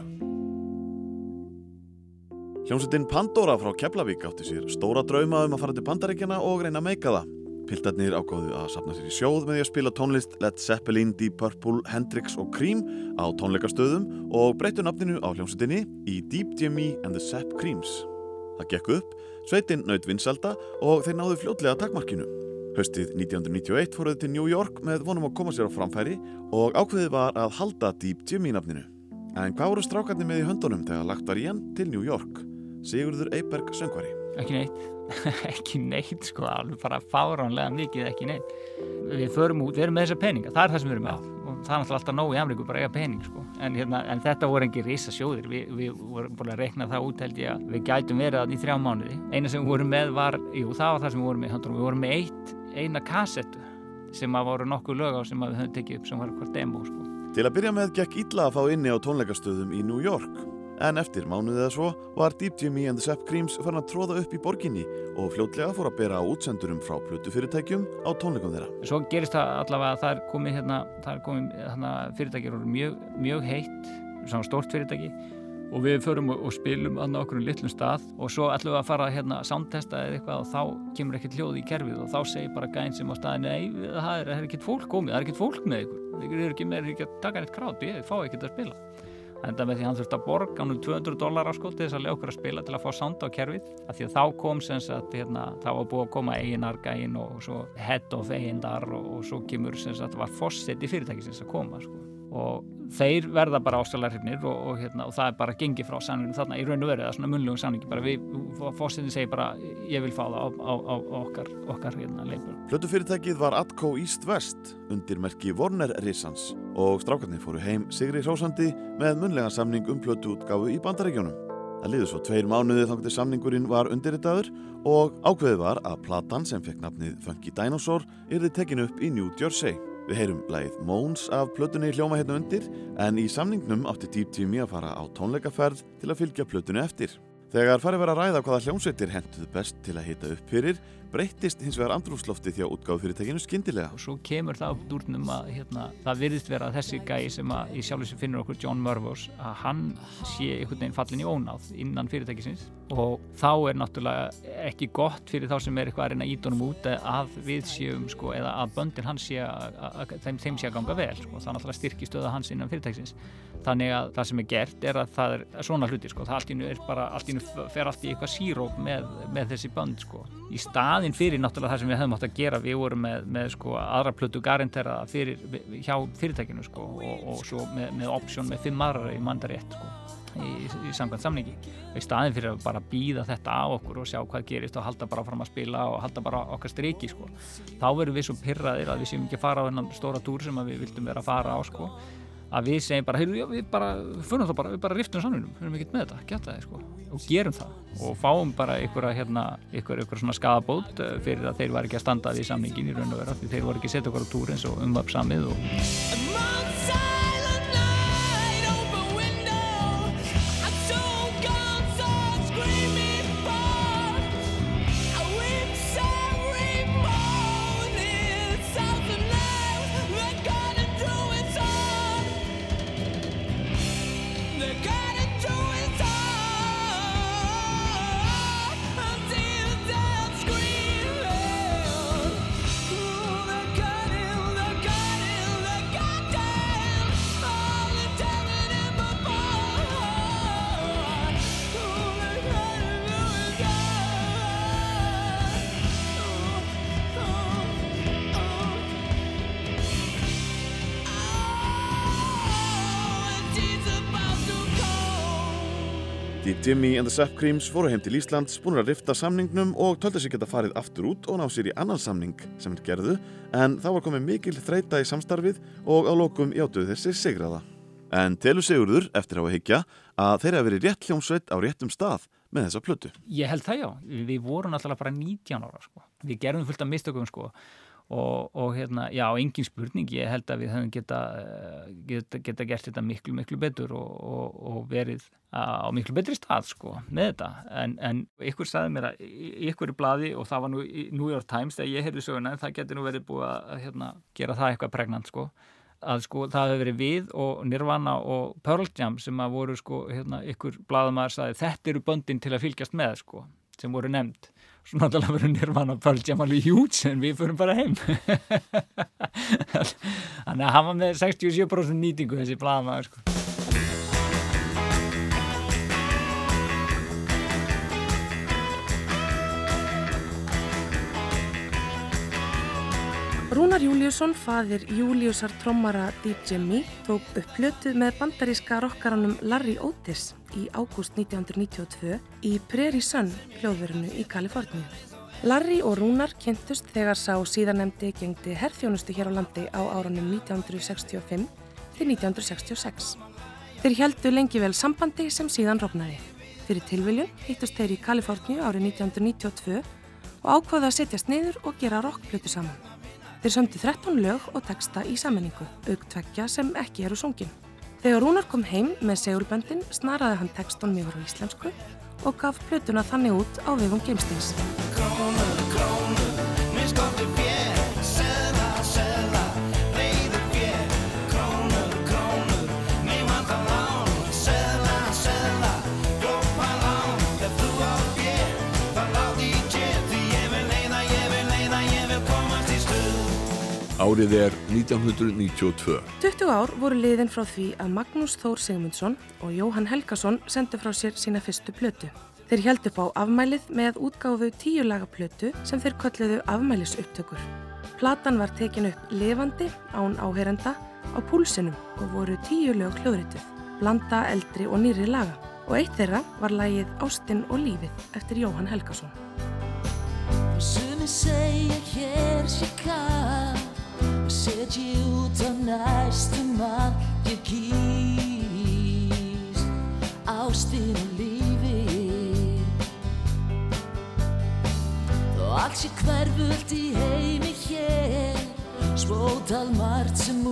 Hljómsveitin Pandora frá Keflavík átti sér stóra drauma um að fara til Bandaríkjana og reyna að meika það. Piltarnir ákváðu að sapna sér í sjóð með því að spila tónlist Led Zeppelin, Deep Purple, Hendrix og Cream á tónleikastöðum og breyttu nafninu á hljómsveitinni í Deep Jimmy and the Zepp Creams. Það gekk upp, sveitin naut vinsalda og þeir náðu fljótlega takmarkinu. Haustið 1991 fóruð til New York með vonum að koma sér á framfæri og ákveðið var að halda Deep Jimmy nafninu. En hvað voru strákarnir með í höndunum þegar lagt var í hann til New York? Sigurður Eiberg söngvari. Ekki neitt, ekki neitt sko, alveg bara fáránlega mikið ekki neitt. Við förum út, við erum með þessa peninga, það er það sem við erum með og það er náttúrulega alltaf nóg í Ameríku bara að eiga pening sko. En, hérna, en þetta voru engin risa sjóðir, við, við vorum búin að rekna það út held ég að við gætum verið þarna í þrjá mánuði. Eina sem við vorum með var, jú það var það sem við vorum með, höndunum. við vorum með eitt, eina kassettu sem að voru nokkuð lög á sem að við höfum tekið upp sem var hvort demo sko. Til að byrja með gekk illa að fá inni á tónleikastöðum í New York. En eftir mánuðið eða svo var Deep Jimmy and the Sepp Creams farin að tróða upp í borginni og fljótlega fór að bera útsendurum frá plötufyrirtækjum á tónleikum þeirra. Svo gerist það allavega að það er komið, hérna, það er komið hérna, fyrirtæki eru mjög, mjög heitt, svona stórt fyrirtæki og við förum og, og spilum að okkur um litlum stað og svo við að fara hérna að soundtesta eða eitthvað og þá kemur ekkert hljóð í kerfið og þá segir bara gæðin sem á staðinu nei, það er, er ekkert fólk komið, það er ekkert fólk með ykkur ykkur er ekki með ekki að taka neitt krát ég fá ekkert að spila enda með því hann þurfti að borga hann um 200 dólar á sko til þess að lega okkur að spila til að fá sound á kerfið. Af því að þá kom sem sagt hérna, þá var búið að koma eiginar gægin og svo head of eigindar og, og svo kemur sem sagt var fórsett í fyrirtækisins að koma sko. Og þeir verða bara ástæðlarhifnir og, og, hérna, og það er bara gengið frá samningum þarna í raun og verið, það er svona munlugum samningi bara við, fórsetin segir bara ég vil fá það á, á, á okkar, okkar hérna leifur. Plötufyrirtækið var Atco East West undir merki Warner Risans og strákarnir fóru heim Sigri Hrósandi með munlega samning um plötuútgáfu í bandaríkjónum. Það liður svo tveir mánuði þannig til samningurinn var undirritaður og ákveðið var að platan sem fekk nafnið Funky Dinosaur yrði tekin upp í New Jersey. Við heyrum lægið Móns af plötunni hljóma hérna undir en í samningnum átti Deep Teamy að fara á tónleikaferð til að fylgja plötunni eftir. Þegar farið verið að ræða hvaða hljómsveitir henduð best til að hita upp fyrir breyttist hins vegar andrúfsloftið hjá útgáðufyrirtekinu skyndilega. Og svo kemur það upp dúrnum að hérna, það virðist vera að þessi gæi sem að í sjálf sem finnur okkur John Murvos að hann sé einhvern veginn fallin í ónáð innan fyrirtækisins og þá er náttúrulega ekki gott fyrir þá sem er eitthvað að reyna ídunum út að við séum sko eða að böndin hans sé að, að þeim, þeim sé að ganga vel sko. það náttúrulega styrki stöða hans innan fyrirtækisins þannig að það sem er gert er að það er svona hluti sko, það allt í nú er bara allt í nú fer allt í eitthvað síróp með, með þessi bönd sko í staðin fyrir náttúrulega það sem við hefum átt að gera. Við vorum með, með sko aðra plötu garantera fyrir, hjá fyrirtækinu sko og, og svo með, með option með fimm aðra í mandarétt sko í, í samkvæmt samningi. Í staðin fyrir að bara býða þetta á okkur og sjá hvað gerist og halda bara fram að spila og halda bara okkar striki sko. Þá verðum við svo pyrraðir að við séum ekki að fara á þennan stóra túr sem við vildum vera að fara á sko að við segjum bara, heyrðu, já, við bara, fyrir það bara, við bara riftum samlunum, við erum ekkert með þetta, geta það, sko, og gerum það. Og fáum bara að, hérna, ykkur svona skadabót fyrir að þeir var ekki að standa því samningin í raun og vera, því þeir voru ekki að setja okkur á túr eins og umvapsamið og... Jimmy and the Sap Creams fóru heim til Íslands, búin að rifta samningnum og töldu sig geta farið aftur út og ná sér í annan samning sem þeir gerðu en þá var komið mikil þreita í samstarfið og á lokum játuðu þessi sigraða. En telur Sigurður, eftir á að higgja, að þeir hafa verið rétt hljómsveit á réttum stað með þessa plötu. Ég held það já, við vorum alltaf bara 19 ára sko, við gerum fullt af mistökum sko og, og hérna, já, engin spurning. Ég held að við höfum geta, geta, geta gert þetta miklu, miklu betur og, og, og verið á miklu betri stað, sko, með þetta. En, en ykkur sagði mér að ykkur í bladi og það var nú í New York Times þegar ég heyrði söguna, það getur nú verið búið að hérna, gera það eitthvað pregnant, sko. Að sko það hefur verið við og Nirvana og Pearl Jam sem að voru sko hérna ykkur bladamæður sagði þetta eru böndin til að fylgjast með sko sem voru nefnd svo náttúrulega verður Nirvana Pearl Jam alveg hjút en við förum bara heim. Þannig að hann var með 67% nýtingu þessi bladamæður sko Rúnar Júliusson, faðir Júliusar trommara Deep Jimmy, tók upp plötu með bandaríska rockaranum Larry Otis í ágúst 1992 í Prairie Sun hljóðverinu í Kaliforníu. Larry og Rúnar kynntust þegar sá síðanemdi gengdi herþjónustu hér á landi á árunum 1965 til 1966. Þeir heldu lengi vel sambandi sem síðan rofnaði. Fyrir tilviljun hittust þeir í Kaliforníu árið 1992 og ákvaði að setjast niður og gera rockplötu saman. Þeir sömdu 13 lög og texta í sammenningu, auktvekja sem ekki eru sungin. Þegar Rúnar kom heim með segulböndin snaraði hann textunum yfir á íslensku og gaf plötuna þannig út á vegum Geimstins. Árið er 1992. 20 ár voru liðin frá því að Magnús Þór Sigmundsson og Jóhann Helgason sendu frá sér sína fyrstu plötu. Þeir held upp á afmælið með útgáfu tíu laga plötu sem þeir kölluðu afmælisupptökur. Platan var tekin upp lifandi án áherenda á púlsinum og voru tíu lög hljóðrituð, blanda eldri og nýri laga. Og eitt þeirra var lagið Ástin og lífið eftir Jóhann Helgason. Hér sé kall og setji út á næstum að ég kýs ástin og allt sé hverfult í heimi hér svótal margt sem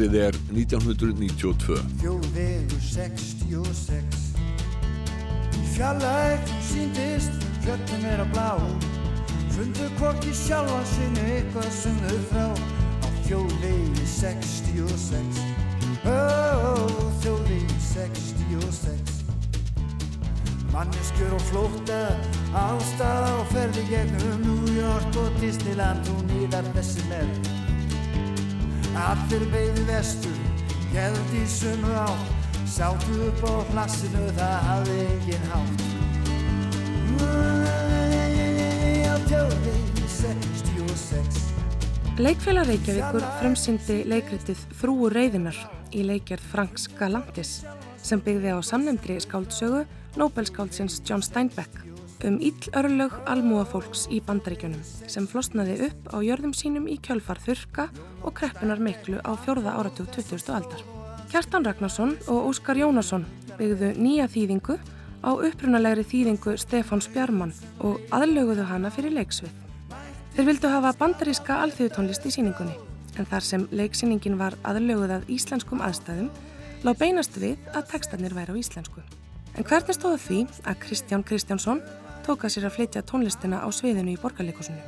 Árið er 1992. Þjóðvegur 66 Í fjallægt síndist fjöllum er að blá. Fundu hvorki sjálfa sinni eitthvað sem þau frá. Á þjóðvegi 66 Ó, þjóðvegi 66 Manneskjur og flótta Allstaða og ferði gegnum New York og Disneyland. Og nýðar þessi með Allir beigði vestur, held í sömu átt, sátu upp á plassinu, það hafði engin hátt. Á tjóðvegi 66 Leikfélag Reykjavíkur frumsýndi leikritið Frúur reyðinar í leikjarð Franks Galantis sem byggði á samnefndri skáldsögu Nobelskáldsins John Steinbeck um ill örlög almúafólks í bandaríkjunum sem flosnaði upp á jörðum sínum í kjölfar þurka og kreppunar miklu á fjórða áratug 20. aldar. Kjartan Ragnarsson og Óskar Jónasson byggðu nýja þýðingu á upprunalegri þýðingu Stefáns Bjarmann og aðlöguðu hana fyrir leiksvið. Þeir vildu hafa bandaríska alþjóðutónlist í síningunni en þar sem leiksýningin var aðlöguð að íslenskum aðstæðum lág beinast við að textarnir væri á íslensku. En hvernig stóða því að Kristján Kristjánsson tók að sér að flytja tónlistina á sviðinu í borgarleikosinu?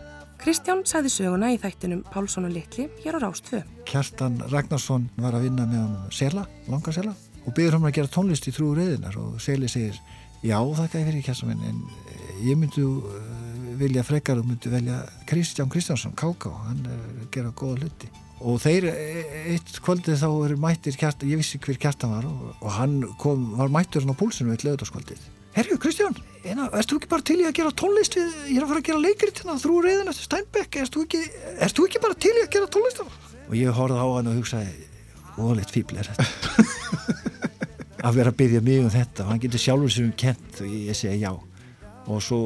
Kristján sagði söguna í þættinum Pálsson og Littli hér á Rástfö. Kjartan Ragnarsson var að vinna með honum Sela, langa Sela og byggður hann að gera tónlist í þrjú reyðinar og Seli segir já þakka ég fyrir Kjartan minn en eh, ég myndi uh, vilja frekar og myndi velja Kristján Kristjánsson, Káká, hann uh, gera góða hluti og þeir e- eitt kvöldið þá eru mættir Kjartan, ég vissi hver Kjartan var og, hann kom, var mættur hann á púlsinu eitt lögutaskvöldið Herju Kristján, eina, erst þú ekki bara til í að gera tónlist við, ég er að fara að gera leikrit hérna þrjú reyðin eftir Steinbeck, erst þú ekki, erst þú ekki bara til í að gera tónlist og ég horfði á hann og hugsaði óleitt fíbl er þetta. Að vera að byggja mig um þetta og hann getur sjálfur sér um kent og ég, segi já. Og svo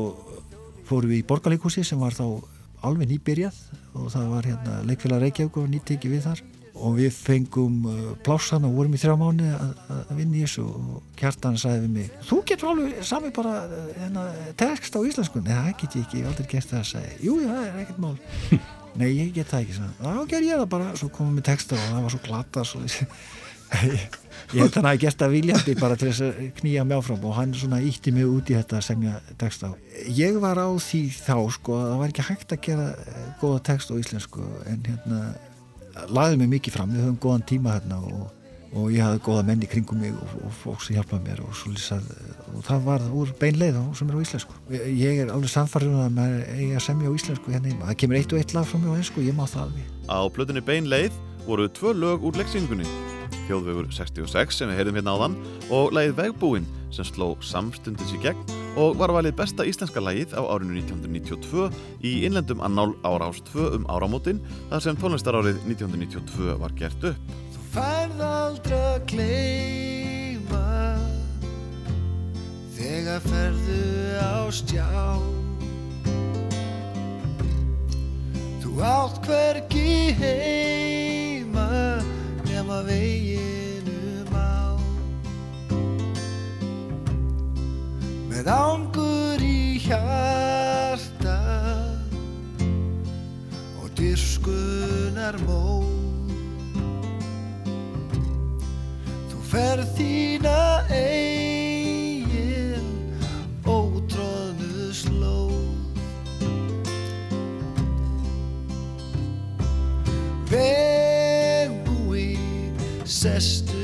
fórum við í borgarleikúsi sem var þá alveg nýbyrjað og það var hérna leikfélag Reykjavík og nýttekki við þar og við fengum uh, plássan og vorum í þrjá mánu að, að vinna í þessu. Og kjartan sagði við mig þú getur alveg sami bara uh, hérna, tekst á íslensku. Nei það get ég ekki, ég aldrei gert það að segja jú, já, það er ekkert mál. Nei, ég get það ekki, þá ger ég það bara. Svo komum við texta og það var svo glata svo ég held hann að gert það viljandi bara til þess að knýja mig áfram og hann svona ítti mig út í þetta að semja texta ég var á því þá sko að það var ekki hægt að gera eh, góða text á íslensku en hérna laðið mig mikið fram, við höfum góðan tíma hérna og, og ég hafði góða menn í kringum mig og, og fólk sem hjálpaði mér og, lýsað, og það var úr beinleið sem er á íslensku. Ég er alveg samfarið að maður eigi að semja á íslensku hérna heima, það kemur eitt og eitt lag frá mig á einsku, ég má það alveg. Á plötunni Bein leið voru tvö lög úr leiksýningunni Þjóðvegur 66 sem við heyrðum hérna áðan og lagið Vegbúinn sem sló samstundins í gegn og var valið besta íslenska lagið á árinu 1992 í innlendum annál ára ást 2 um áramótin þar sem tónlistarárið 1992 var gert upp. Þú færð aldrei að gleyma Þegar ferðu á stjá Þú átt hvergi heima nema veginum Með ángur í hjarta og dyskunar mó Þú ferð þína eigin ótróðnu slóð Vegbúi, sestu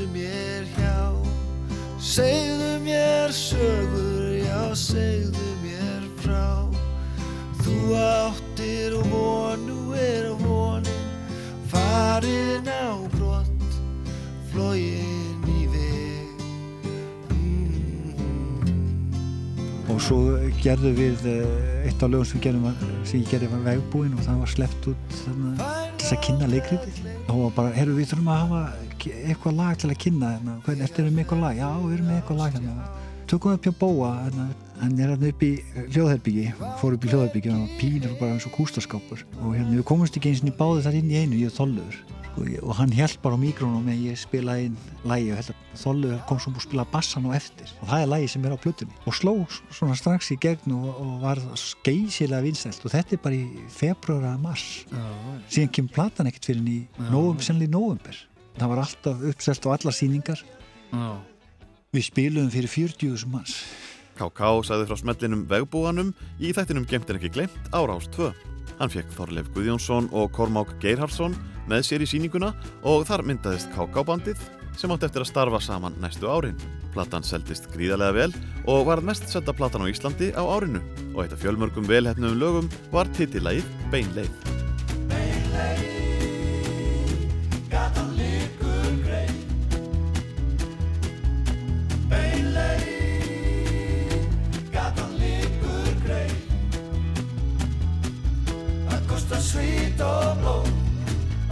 gerðum við eh, eitt af lögum sem, gerðum, sem ég gerði var vegbúinn og það var sleppt út þannig, til að kynna leikriti og var bara, herru við þurfum að hafa eitthvað lag til að kynna hérna. hvernig, ertu með eitthvað lag? Já, við erum með eitthvað lag hérna. tökum upp hjá Bóa hérna. hann er hérna upp í hljóðherbyggi fór upp í hljóðherbyggi og hann var pínur bara eins og kústaskápur og hérna við komumst ekki eins og báði þar inn í einu, ég og Þollur sko, og hann held bara á mikrónum með ég spilaði inn lægi og held að Þollur kom svo og spilaði bassan á eftir. Og það er lægi sem er á plötunni. Og sló svona strax í gegn og, og var geysilega vinsælt. Og þetta er bara í februar að mars. Síðan kemur platan ekkert fyrir november, sennilega í november það var alltaf uppselt á allar síningar Já. við spiluðum fyrir 40.000 manns. KK sagði frá smellinum vegbúanum í þættinum Gemt en ekki glemt á Rás 2. Hann fekk Þorleif Guðjónsson og Kormák Geirhardsson með sér í síninguna og þar myndaðist KK-bandið sem átti eftir að starfa saman næstu árin. Platan seldist gríðarlega vel og var mest setta platan á Íslandi á árinu og eitt af fjölmörgum velhæfnum lögum var titillagið Beinleið. Beinleið Gatan liggur greið kostar svít og blóð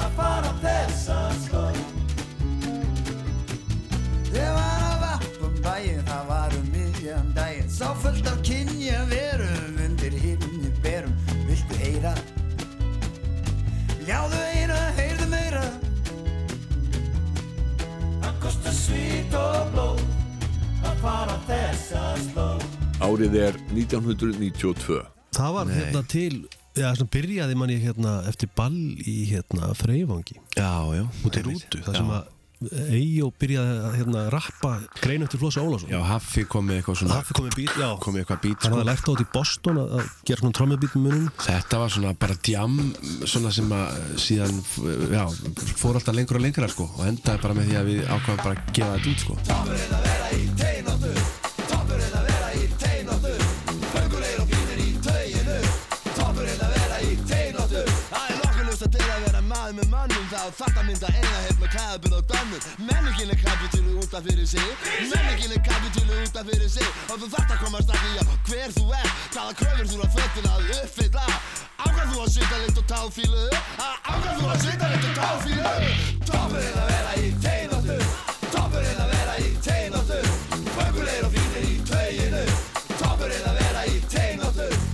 að fara þessa slóð Ég var að vappum bæinn, það var um miðjan daginn. Sá fullt af kynja verum undir himni berum. Viltu heyra? Ljáðu eina, heyrðu meira. Það kostar svít og blóð að fara þessa slóð Árið er 1992. Það var hérna til Já, svona byrjaði manni hérna eftir ball í hérna Freyvangi Já, já. Út í rútu, það sem að Eyjó byrjaði að hérna, rappa grein eftir Flosa Ólásson Já, Haffi kom með eitthvað svona Haffi kom með bít, já. Kom með eitthvað bít Hann hafði lært á þetta í Boston að, gera svona trommubít með munum. Þetta var svona bara djam svona sem að síðan já, fór alltaf lengur og lengra sko og endaði bara með því að við ákvaðum bara að gefa þetta út sko að mynda eina heilt með kæðabinn og dönnum Menningin er kapitúlu út af fyrir sig Menningin er kapitúlu út af fyrir sig og þú að komast að því að hver þú er hvaða kröfur þú að föttin að uppfylla Ákvæð þú að sita litt og táfílu Ákvæð þú að sita litt og táfílu Toppurinn að vera í teinóttu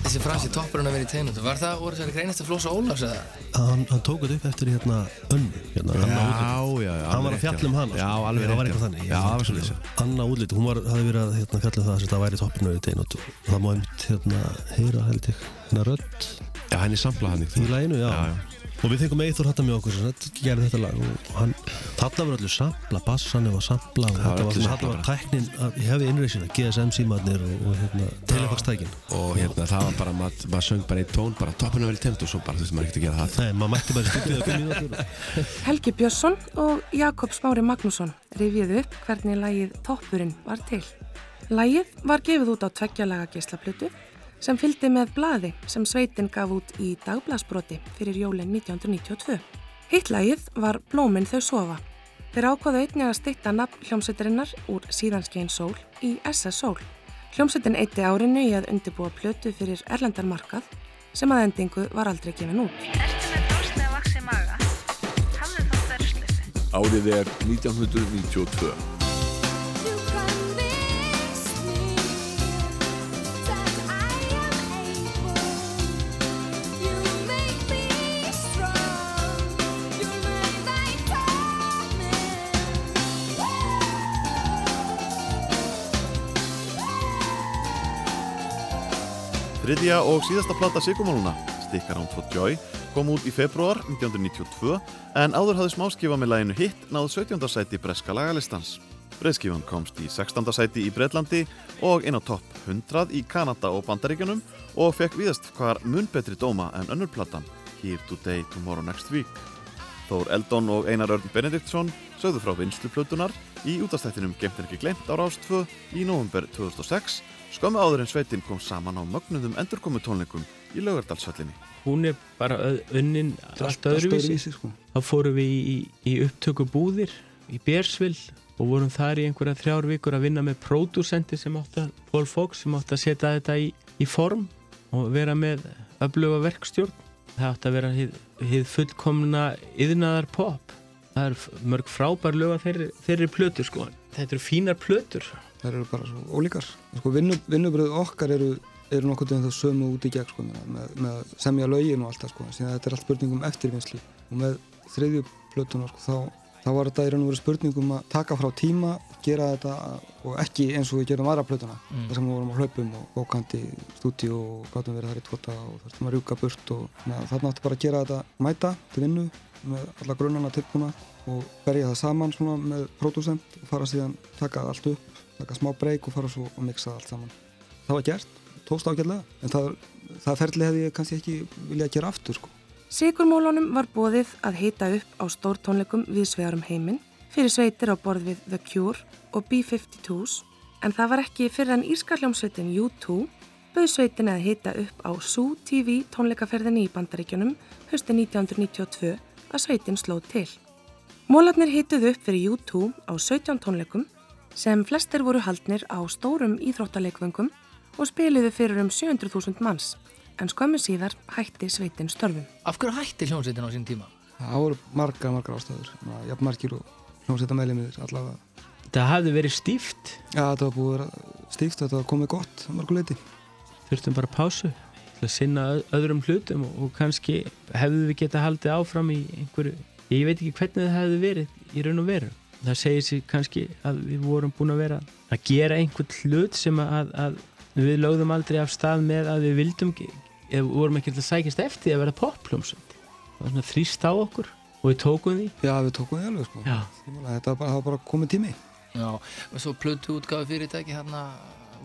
Þessi fransi toppurinn að vera í teinóttu, var það úr þessari greinist að Flosa Ólafs eða? hann, hann tók þetta upp eftir hérna önnu hérna, Já, já, já, hann var að um já. hana Já, sko. alveg það var eitthvað já. þannig Já, það var svoleiðis, já. Anna útlit, hún var, hafði verið að hérna, fjalla um það að þetta væri toppinu í teinóttu það má einmitt hérna heyra held ég hérna rödd Já, henni samplað hann í læginu, já. Og við fengum Eithor þetta með okkur sem gerði þetta lag. Og hann, þarna var öllu sampla bassan og sampla og Það var þetta var, þetta var tæknin að ég hefði innreysina, GSM símadnir og, og hérna, telefakstækin og hérna það var bara, maður mað söng bara eitt tón bara toppinu vel teimt og svo bara þurfti maður ekkert að gera það. Nei, maður mætti bara mínútur. Helgi Björnsson og Jakob Smári Magnússon rifjuðu upp hvernig lagið Toppurinn var til. Lagið var gefið út á tveggjalaga geislaplutu sem fylgdi með blaði sem sveitin gaf út í dagblasbroti fyrir jólinn 1992. Hitt lagið var Blóminn þau sofa. Þeir ákvaðu einnig að stýtta nafn hljómsveitarinnar úr síðanskein sól í SS Sól. Hljómsveitin eitti árinu í að undibúa plötu fyrir erlendarmarkað sem að endingu var aldrei gefin út. Árið er 1992. Þriðja og síðasta plata Sigurmáluna, Stick Around for Joy, kom út í februar 1992 en áður hafði smáskifa með læginu Hit náð 17. sæti breska lagalistans. Breiðskifan komst í 16. sæti í Breitlandi og inn á topp 100 í Kanada og Bandaríkjunum og fekk viðast hvar mun betri dóma en önnur platan, Here Today, Tomorrow Next Week. Þór Eldon og Einar Örn Benediktsson sögðu frá vinsluplutunar í útastættinum Gemt er ekki glemt á Rást 2 í november 2006 skömmu áður en sveitin kom saman á mögnuðum endurkomu tónleikum í Laugardalsöllinni. hún er bara ö- unnin allt, öðruvísi, sko. þá fórum við í, í, í upptöku búðir í Bersvill og vorum þar í einhverja þrjár vikur að vinna með pródúsenti sem átti að, Paul Fox sem átti að setja þetta í, í form og vera með öfluga verkstjórn. Það átti að vera hið, hið fullkomna yðnaðar pop það er mörg frábær lög að þeirri, þeirri plötur sko, þetta eru fínar plötur Það eru bara svo ólíkar. Sko, vinnu, vinnubröð okkar eru, eru nokkuð um það sömu út í gegn sko, með, með, að semja lögin og allt það sko. Þetta er allt spurning um eftirvinnslu. Og með þriðju plötuna sko, þá, þá var þetta í raun og veru spurning um að taka frá tíma, gera þetta og ekki eins og við gerum aðra plötuna. Mm. Það sem við vorum á hlaupum og bókandi stúdíu og gátum verið þar í tvota og þurftum að rjúka burt og að þarna átti bara að gera þetta mæta til vinnu með alla grunnana tilbúna og berja það saman svona með pródúsent og fara síðan taka allt upp taka smá breyk og fara svo og mixa allt saman það var gert, tókst ágætlega en það, það ferli hefði ég kannski ekki viljað gera aftur sko Sigurmólunum var bóðið að heita upp á stórtónleikum viðsvegarum heiminn fyrir sveitir á borð við The Cure og B-52s en það var ekki fyrir en írskalljómsveitin U2 bauð sveitin að heita upp á Zoo TV tónleikaferðinni í Bandaríkjunum hösti 1992 að sveitin sló til. Mólarnir heituð upp fyrir U2 á 17 tónleikum sem flestir voru haldnir á stórum íþróttaleikvöngum og spiliðu fyrir um 700.000 manns en skömmu síðar hætti sveitin störfum. Af hverju hætti hljómsveitin á sín tíma? það voru margar, margar ástæður. Jafn margir og hljómsveita meðlemiðir allavega. Það hafði verið stíft? Já þetta var búið stíft þetta var komið gott marguleiti þurftum bara pásu til að sinna öð- öðrum hlutum og, og kannski hefðu við geta haldið áfram í einhverju, ég veit ekki hvernig það hefði verið í raun og veru það segir sér kannski að við vorum búin að vera að gera einhvern hlut sem að, að við lögðum aldrei af stað með að við vildum eða vorum ekki til að sækjast eftir að vera poppljómsund það var svona þrýst á okkur og við tókum því. Já, við tókum því alveg sko. Þetta var bara, bara komið tími. Já, og svo plötu útgáfi fyrirtæki hérna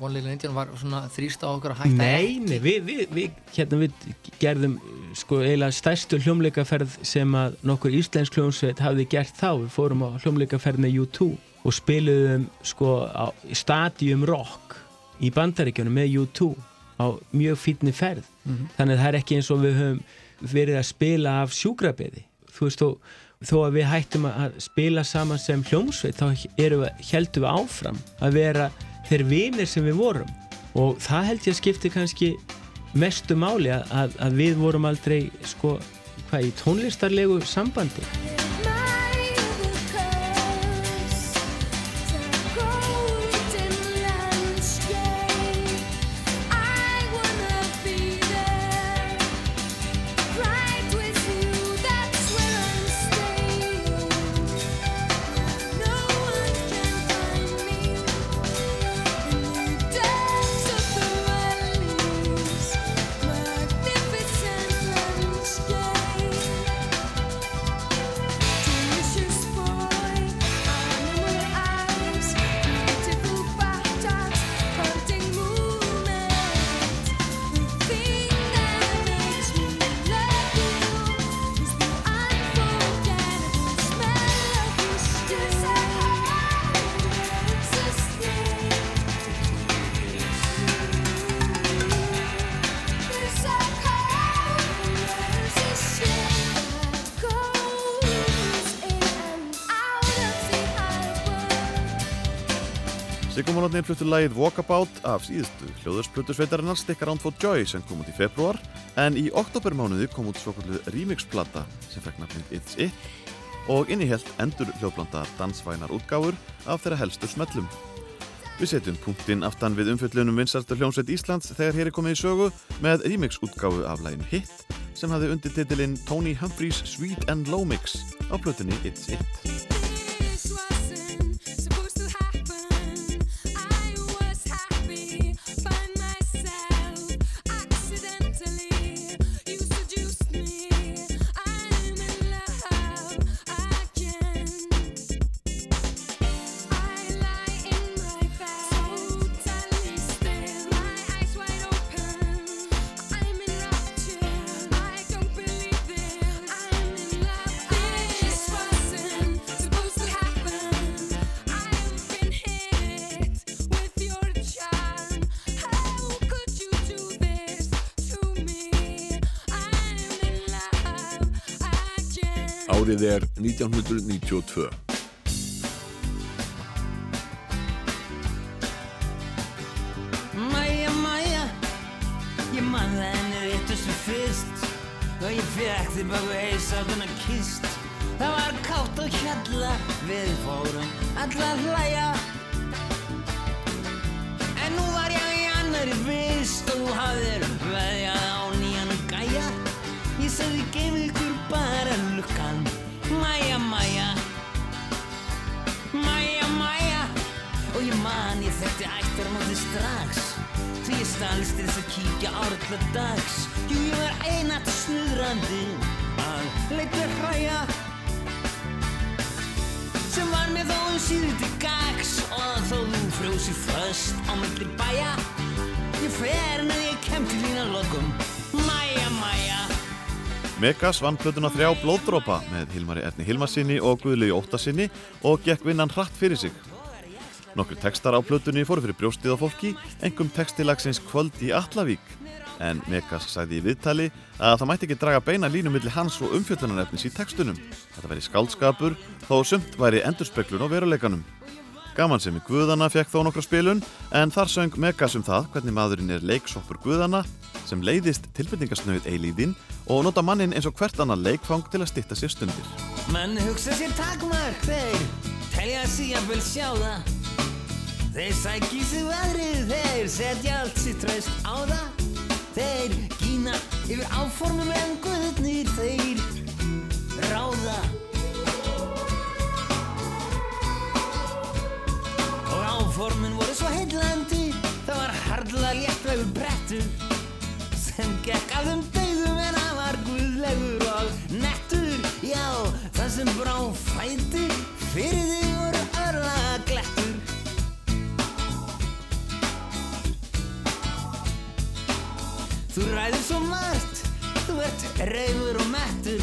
One Little Indian var svona þrýst á okkur að hætta Nei, nei, við, við, við, hérna við gerðum sko eiginlega stærstu hljómleikaferð sem að nokkur íslensk hljómsveit hafði gert þá. Við fórum á hljómleikaferð með U2 og spiluðum sko á Stadium Rock í bandaríkjunum með U2 á mjög fítni ferð. Mhm. Þannig að það er ekki eins og við höfum verið að spila af sjúkrabeði. Þú veist, þó, þó að við hættum að spila saman sem hljómsveit þá heldum við áfram að vera þeir vinir sem við vorum. Og það held ég að skipti kannski mestu máli að, að, við vorum aldrei sko, hvað í tónlistarlegu sambandi Sigurmálotnir fluttu lagið Walkabout af síðustu hljóðursplutusveitarinnar Stick Around for Joy sem kom út í februar en í oktobermánuði kom út svokallu remixplata sem fekk nafnið It's It og innihjelt endur hljóðblanda dansvænar útgáfur af þeirra helstu smellum. Við setjum punktinn aftan við umfjöllunum vinsarstu hljómsveit Íslands þegar hér er komið í sögu með remix útgáfu af laginu Hit sem hafði undir titilinn Tony Humphreys Sweet and Low Mix á plötunni It's It. Árið er 1992. Mæja, mæja, ég man það henni réttu sem fyrst. Og ég fekk þig baka heilsáttuna kist. Það var kátt og hjalla, við fórum alla hlæja. En nú var ég í annari vist og hafðir stalst þess að kíkja árla dags. Jú, ég var einatt snuðrandi. Að leita hræja. Sem var mér þó um síður til gags. Og þó þú frjósi föst á milli bæja. Ég fer en að ég kem til þín að lokum. Mæja, mæja. Megas vann plötuna þrjá blóðdrópa með Hilmari Erni Hilmarsinni og Guðlegi Óttasinni og gekk vinnan hratt fyrir sig. Nokkur textar á plötunni fóru fyrir brjóstið á fólki, engum textilagsins Kvöld í Allavík. En Megas sagði í viðtali að það mætti ekki draga beina línu milli hans og umfjöllunarefnis í textunum. Þetta væri skáldskapur, þó sumt væri endurspeglun á veruleikanum. Gaman sem í Guðana fekk þó nokkra spilun, en þar söng Megas um það hvernig maðurinn er leiksoppur Guðana, sem leiðist tilbyrningasnöð eilíðin og nota mannin eins og hvert annað leikfang til að stytta sér stundir. Menn hugsa sér takmark þeir Telja að vel sjá það Þeir sæki sig veðrið Þeir setja allt sitt traust á það. Þeir gína yfir áformum en guðnir Þeir ráða. Og áformin voru svo heillandi Það var harðla léttlegur brettur sem gekk að þeim degðum en hann var guðlegur og nettur. Já, sem brá fæti Fyrir þig voru örlaga glettur Þú ræður svo margt Þú ert reyfur og mettur.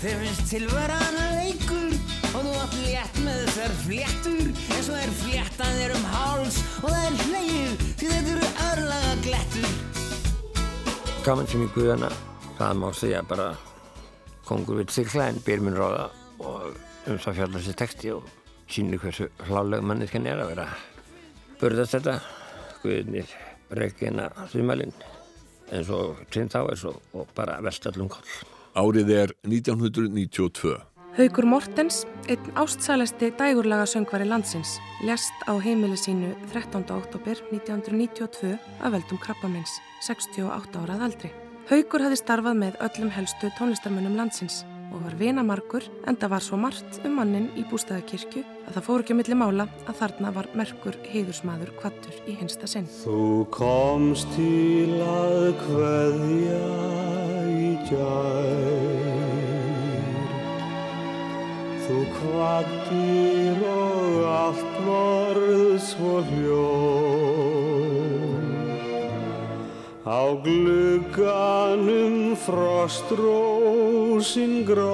Þér finnst tilvaran leikur Og þú átt létt með þessar fléttur. En svo er fléttan þér um háls Og það er hleið Því þetta eru örlaga glettur. Gaman sem í Guðana, það má segja bara kongur við sigla en byr minn ráða og um það fjallar sér texti og sýnir hversu hláleg manneskan er að vera. Börðast þetta Guðnir reykina þumælinn en svo trinn þá er svo og bara vestallum koll. Árið er 1992. Haugur Mortens, einn ástsælasti dægurlaga söngvari landsins, lest á heimili sínu 13. oktober 1992 af veldum krabbamins, 68 árað aldri. Haugur hafði starfað með öllum helstu tónlistarmönnum landsins og var vinamarkur en það var svo margt um mannin í bústæðakirkju að það fór ekki að milli mála að þarna var merkur heiðursmaður kvattur í hinsta sinn. Þú komst til að kveðja í gær Þú kvattir og allt varð svo hljóm Á glugganum frostrósin grær.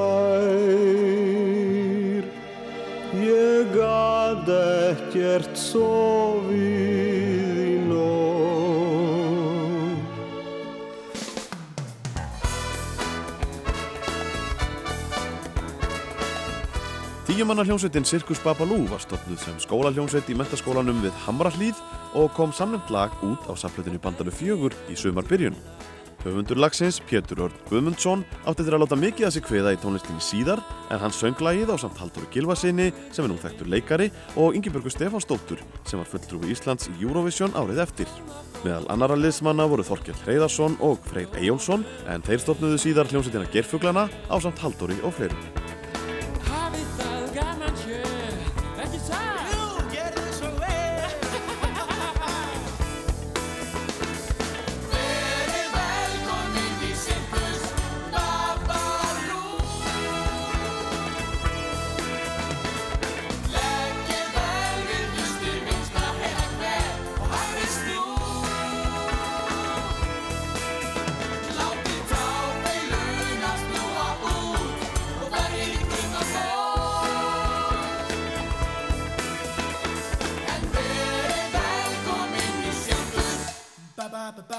Ég gat ekkert sofið í nótt. Tíumanna hljómsveitin Circus Babalú var stofnuð sem skólahljómsveit í mentaskólanum við Hamrahlíð og kom samnefnd lag út á saflutinu bandalu fjögur í sumarbyrjun. Höfundur lagsins, Pétur Örn Guðmundsson, átti þeirra að láta mikið að sig kveða í tónlistinni síðar en hann söng lagið á samt Halldóru Gilvasinni sem er nú þekktur leikari og Ingibjörgu Stefánsdóttur sem var fulltrúi Íslands í Eurovision árið eftir. Meðal annara liðsmanna voru Þorkell Hreiðarsson og Freyr Eyjólfsson en þeir stofnuðu síðar hljómsveitina Gerfuglana á samt Halldóri og fleirum.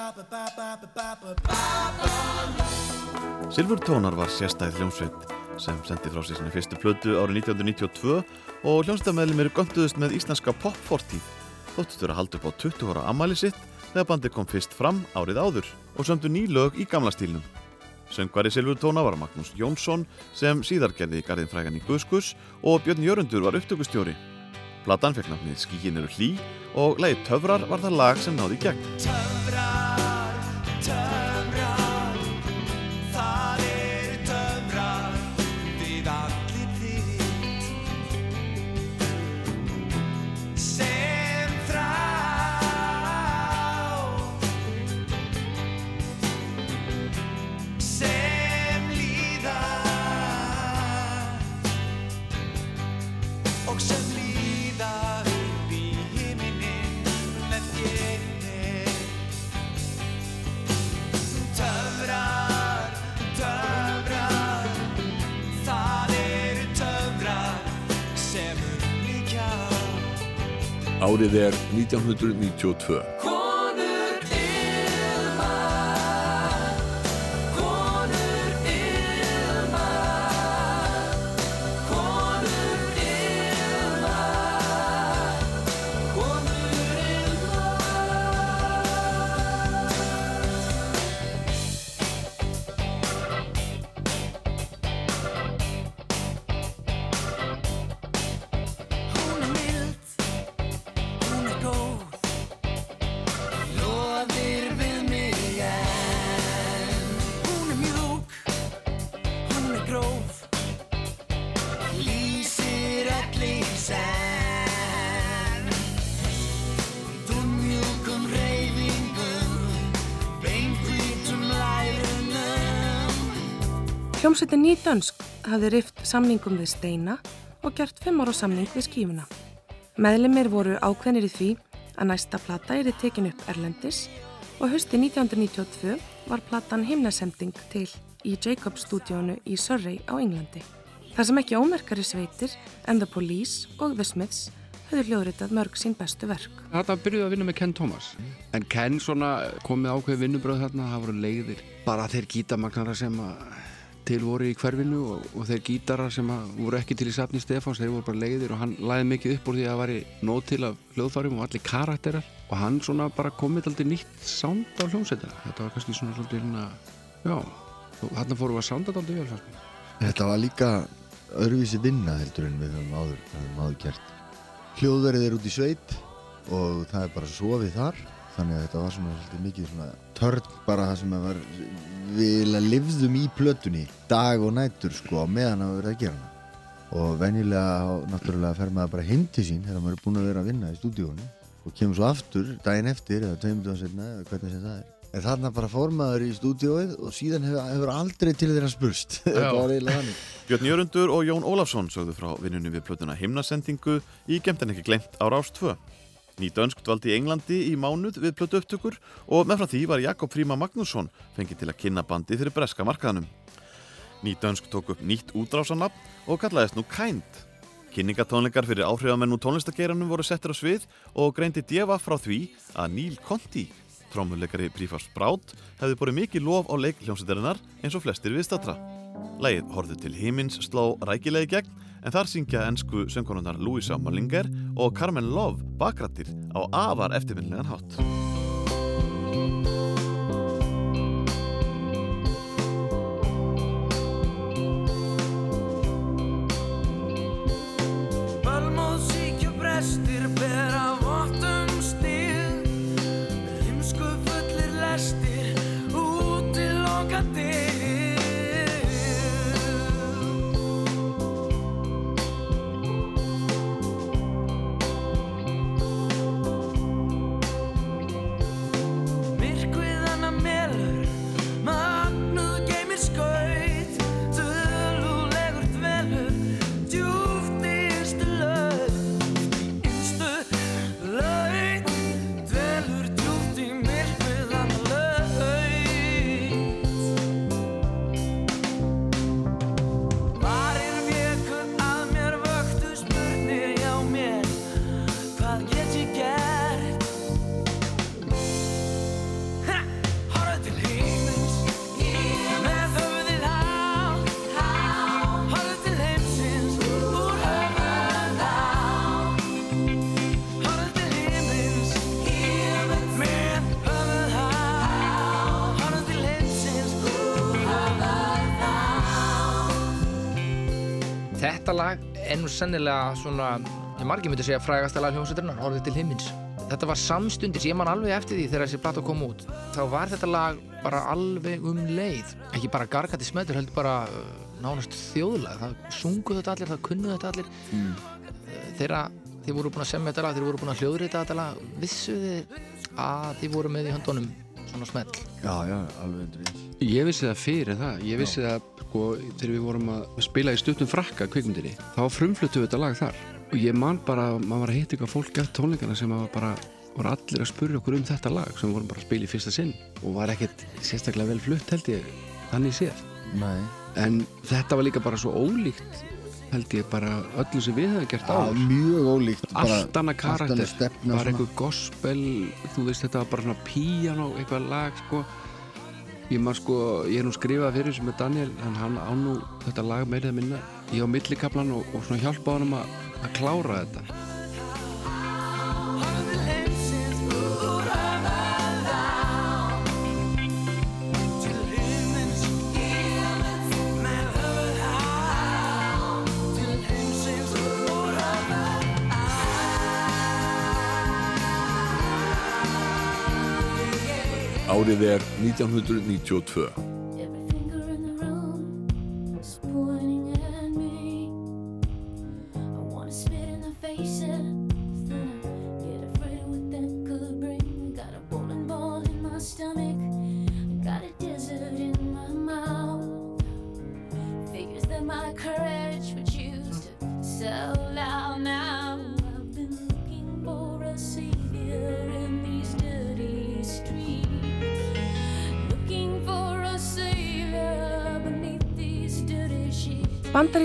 Babalú Silfurtónar var sérstæð hljómsveit sem sendi frá sig sinni fyrstu plötu árið 1992 og hljómsveitamæðlum eru gönduðust með íslenska popfortíð þóttust vera að halda upp á 20 ára ammæli sitt þegar bandið kom fyrst fram árið áður og sömdu ný lög í gamla stílnum. Söngvari Silfurtóna var Magnús Jónsson sem síðar gerði garðin frægan í Guðskus og Björn Jörundur var upptökustjóri. Platan fekk nafnið Skíkin eru hlý og lagið Töfrar var það lag sem náði í gegn. Töfrar, Árið er 1992. Hljómsveitin Nýdönsk hafði rift samningum við Steina og gert fimm ára samning við skífuna. Meðlimir voru ákveðnir í því að næsta plata er tekin upp Erlendis og hösti 1992 var platan himnasemding til í Jacob stúdíónu í Surrey á Englandi. Það sem ekki ómerkari sveitir en The Police og The Smiths höfðu hljóðritað mörg sín bestu verk. Þetta byrjuði að vinna með Ken Thomas en Ken svona kom með ákveði vinnubröð þarna, það voru leiðir bara þeir gítamagnara sem að til voru í hverfinu og, og þeir gítarar sem voru ekki til í safni Stefáns þeir voru bara leiðir og hann læði mikið upp úr því að það væri nóg til af hljóðfærum og allir karakterar og hann svona bara komið aldrei nýtt sound á hljómsveitina þetta var kannski svona svolítið hérna já, hann fórum við að sounda aldrei vel fannst mér. Þetta var líka öðruvísi vinna heldur en við höfum áður, höfum áður gert. Hljóðverið er út í sveit og það er bara sofið þar þannig að þetta var svona svolítið mikið svona törn bara það sem að var við lifðum í plötunni dag og nætur sko á meðan að vera að gera hana. Og venjulega náttúrulega fer maður bara heim til sín þegar maður er búin að vera að vinna í stúdíónu og kemur svo aftur daginn eftir eða tveimundum setna eða hvernig sem það er. En þarna bara fór maður í stúdíóið og síðan hefur, hefur aldrei til þeirra spurst. Björn Jörundur og Jón Ólafsson sögðu frá vinnunni við plötuna himnasendingu í Gemt en ekki glemt á Rás 2. Ný dönsk dvaldi í Englandi í mánuð við plötu upptökur og meðfram því var Jakob Fríma Magnússon fengið til að kynna bandi fyrir breska markaðanum. Ný dönsk tók upp nýtt útrásanafn og kallaðist nú Kind. Kynningatónleikar fyrir áhrifamenn úr tónlistakeiranum voru settir á svið og greindi djefa frá því að Neil Conti, trómuleikari Brífars Brát, hefði borið mikið lof á leikljómsættarinnar eins og flestir viðstatra. Lægið horfðu til himins sló rækilegi gegn en þar syngja ennsku söngkonunnar Louisa Mallinger og Carmen Love bakrættir á afar eftirminnilegan hátt. Bölmóðsíkju brestir bera vottum Þetta lag er nú sennilega svona, ég margir myndi segja frægasta lag hljómsveiturinnar, Horfið til himins. Þetta var samstundis, ég man alveg eftir því þegar þessi plata kom út. Þá var þetta lag bara alveg um leið. Ekki bara gargati smöður, heldur bara uh, nánast þjóðlag. Það sungu þetta allir, það kunnu þetta allir. Þeirra, þið voru búin að semja þetta lag, þið voru búin að hljóðrita þetta lag. Vissu þið að þið voru með í höndunum svona smell? Já, já, alveg undir eins Ég vissi það fyrir það, ég vissi það sko, þegar við vorum að spila í stuttum frakka kvikmyndinni, þá frumfluttu við þetta lag þar. Og ég man bara, maður var að hitta eitthvað fólk eftir tónleikana sem var bara voru allir að spurja okkur um þetta lag sem við vorum bara að spila í fyrsta sinn. Og var ekkert sérstaklega vel flutt held ég þannig séð. Nei. en þetta var líka bara svo ólíkt held ég bara öllu sem við hefum gert Já, áður. mjög ólíkt allt annað karakter, stefna bara einhver gospel þú veist þetta var bara svona piano eitthvað lag sko. Ég maður sko, ég er nú skrifað fyrir sem er Daniel en hann á nú þetta lag meirið að minna ég á millikaplan og, og svona hjálpa honum að klára þetta Árið er 1992.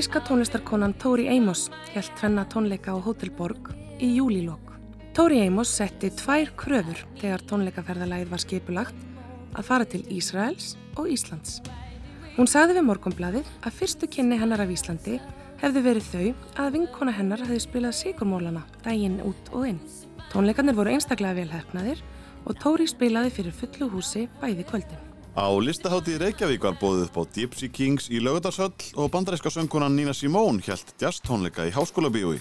Bandaríska tónlistarkonan Tori Amos held tvenna tónleika á Hotel Borg í júlílokk. Tori Amos setti tvær kröfur þegar tónleikaferðalagið var skipulagt að fara til Ísraels og Íslands. Hún sagði við morgunbladið að fyrstu kynni hennar af Íslandi hefði verið þau að vinkona hennar hefði spilað sigurmólana daginn út og inn. Tónleikarnir voru einstaklega velhefnaðir og Tóri spilaði fyrir fullu húsi bæði kvöldin. Á listaháttíð Reykjavík var bóðið upp á Gypsy Kings í Laugardarshöll og bandaríska söngkonan Nina Simone hjælt jazz tónleika í Háskóla bíói.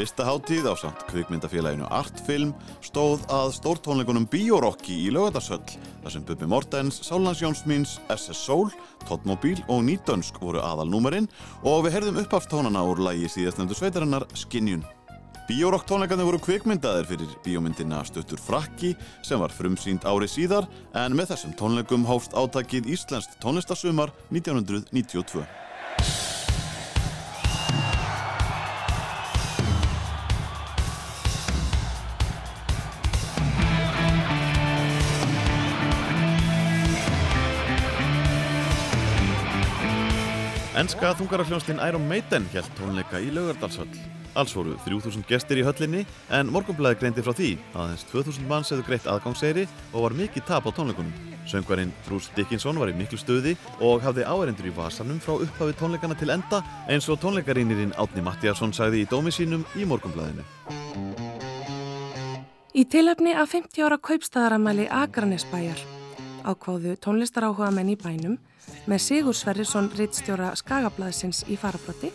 Listaháttíð á samt kvikmyndafélaginu Artfilm stóð að stórtónleikunum Biorocki í Laugardarshöll þar sem Bubi Mortens, Sálans Jónsmíns, SS Soul, Toddmobil og Nýdönsk voru aðalnúmerinn og við herðum uppafstónana úr lægi síðastnefndu sveitarinnar Skinjun. Biorock tónleikarnir voru kvikmyndaðir fyrir bíómyndina Stuttur Frakki sem var frumsýnd ári síðar en með þessum tónleikum hófst átakið Íslenskt tónlistasumar 1992. Enska þungarafljónslinn Iron Maiden hjælt tónleika í Laugardalshöll. Alls voru 3000 gestir í höllinni en morgunblæði greindi frá því að aðeins 2000 manns hefðu greitt aðgangseyri og var mikið tap á tónleikunum. Söngvarinn Bruce Dickinson var í miklu stuði og hafði áærendur í vasanum frá upphafi tónleikana til enda eins og tónleikarínirinn Átni Mattiasson sagði í dómi sínum í morgunblæðinu. Í tilefni af 50 ára kaupstæðaramæli Akranesbæjar ákváðu tónlistaráhuga menn í bænum með Sigur Sverrisson rittstjóra Skagablaðsins í farabrotti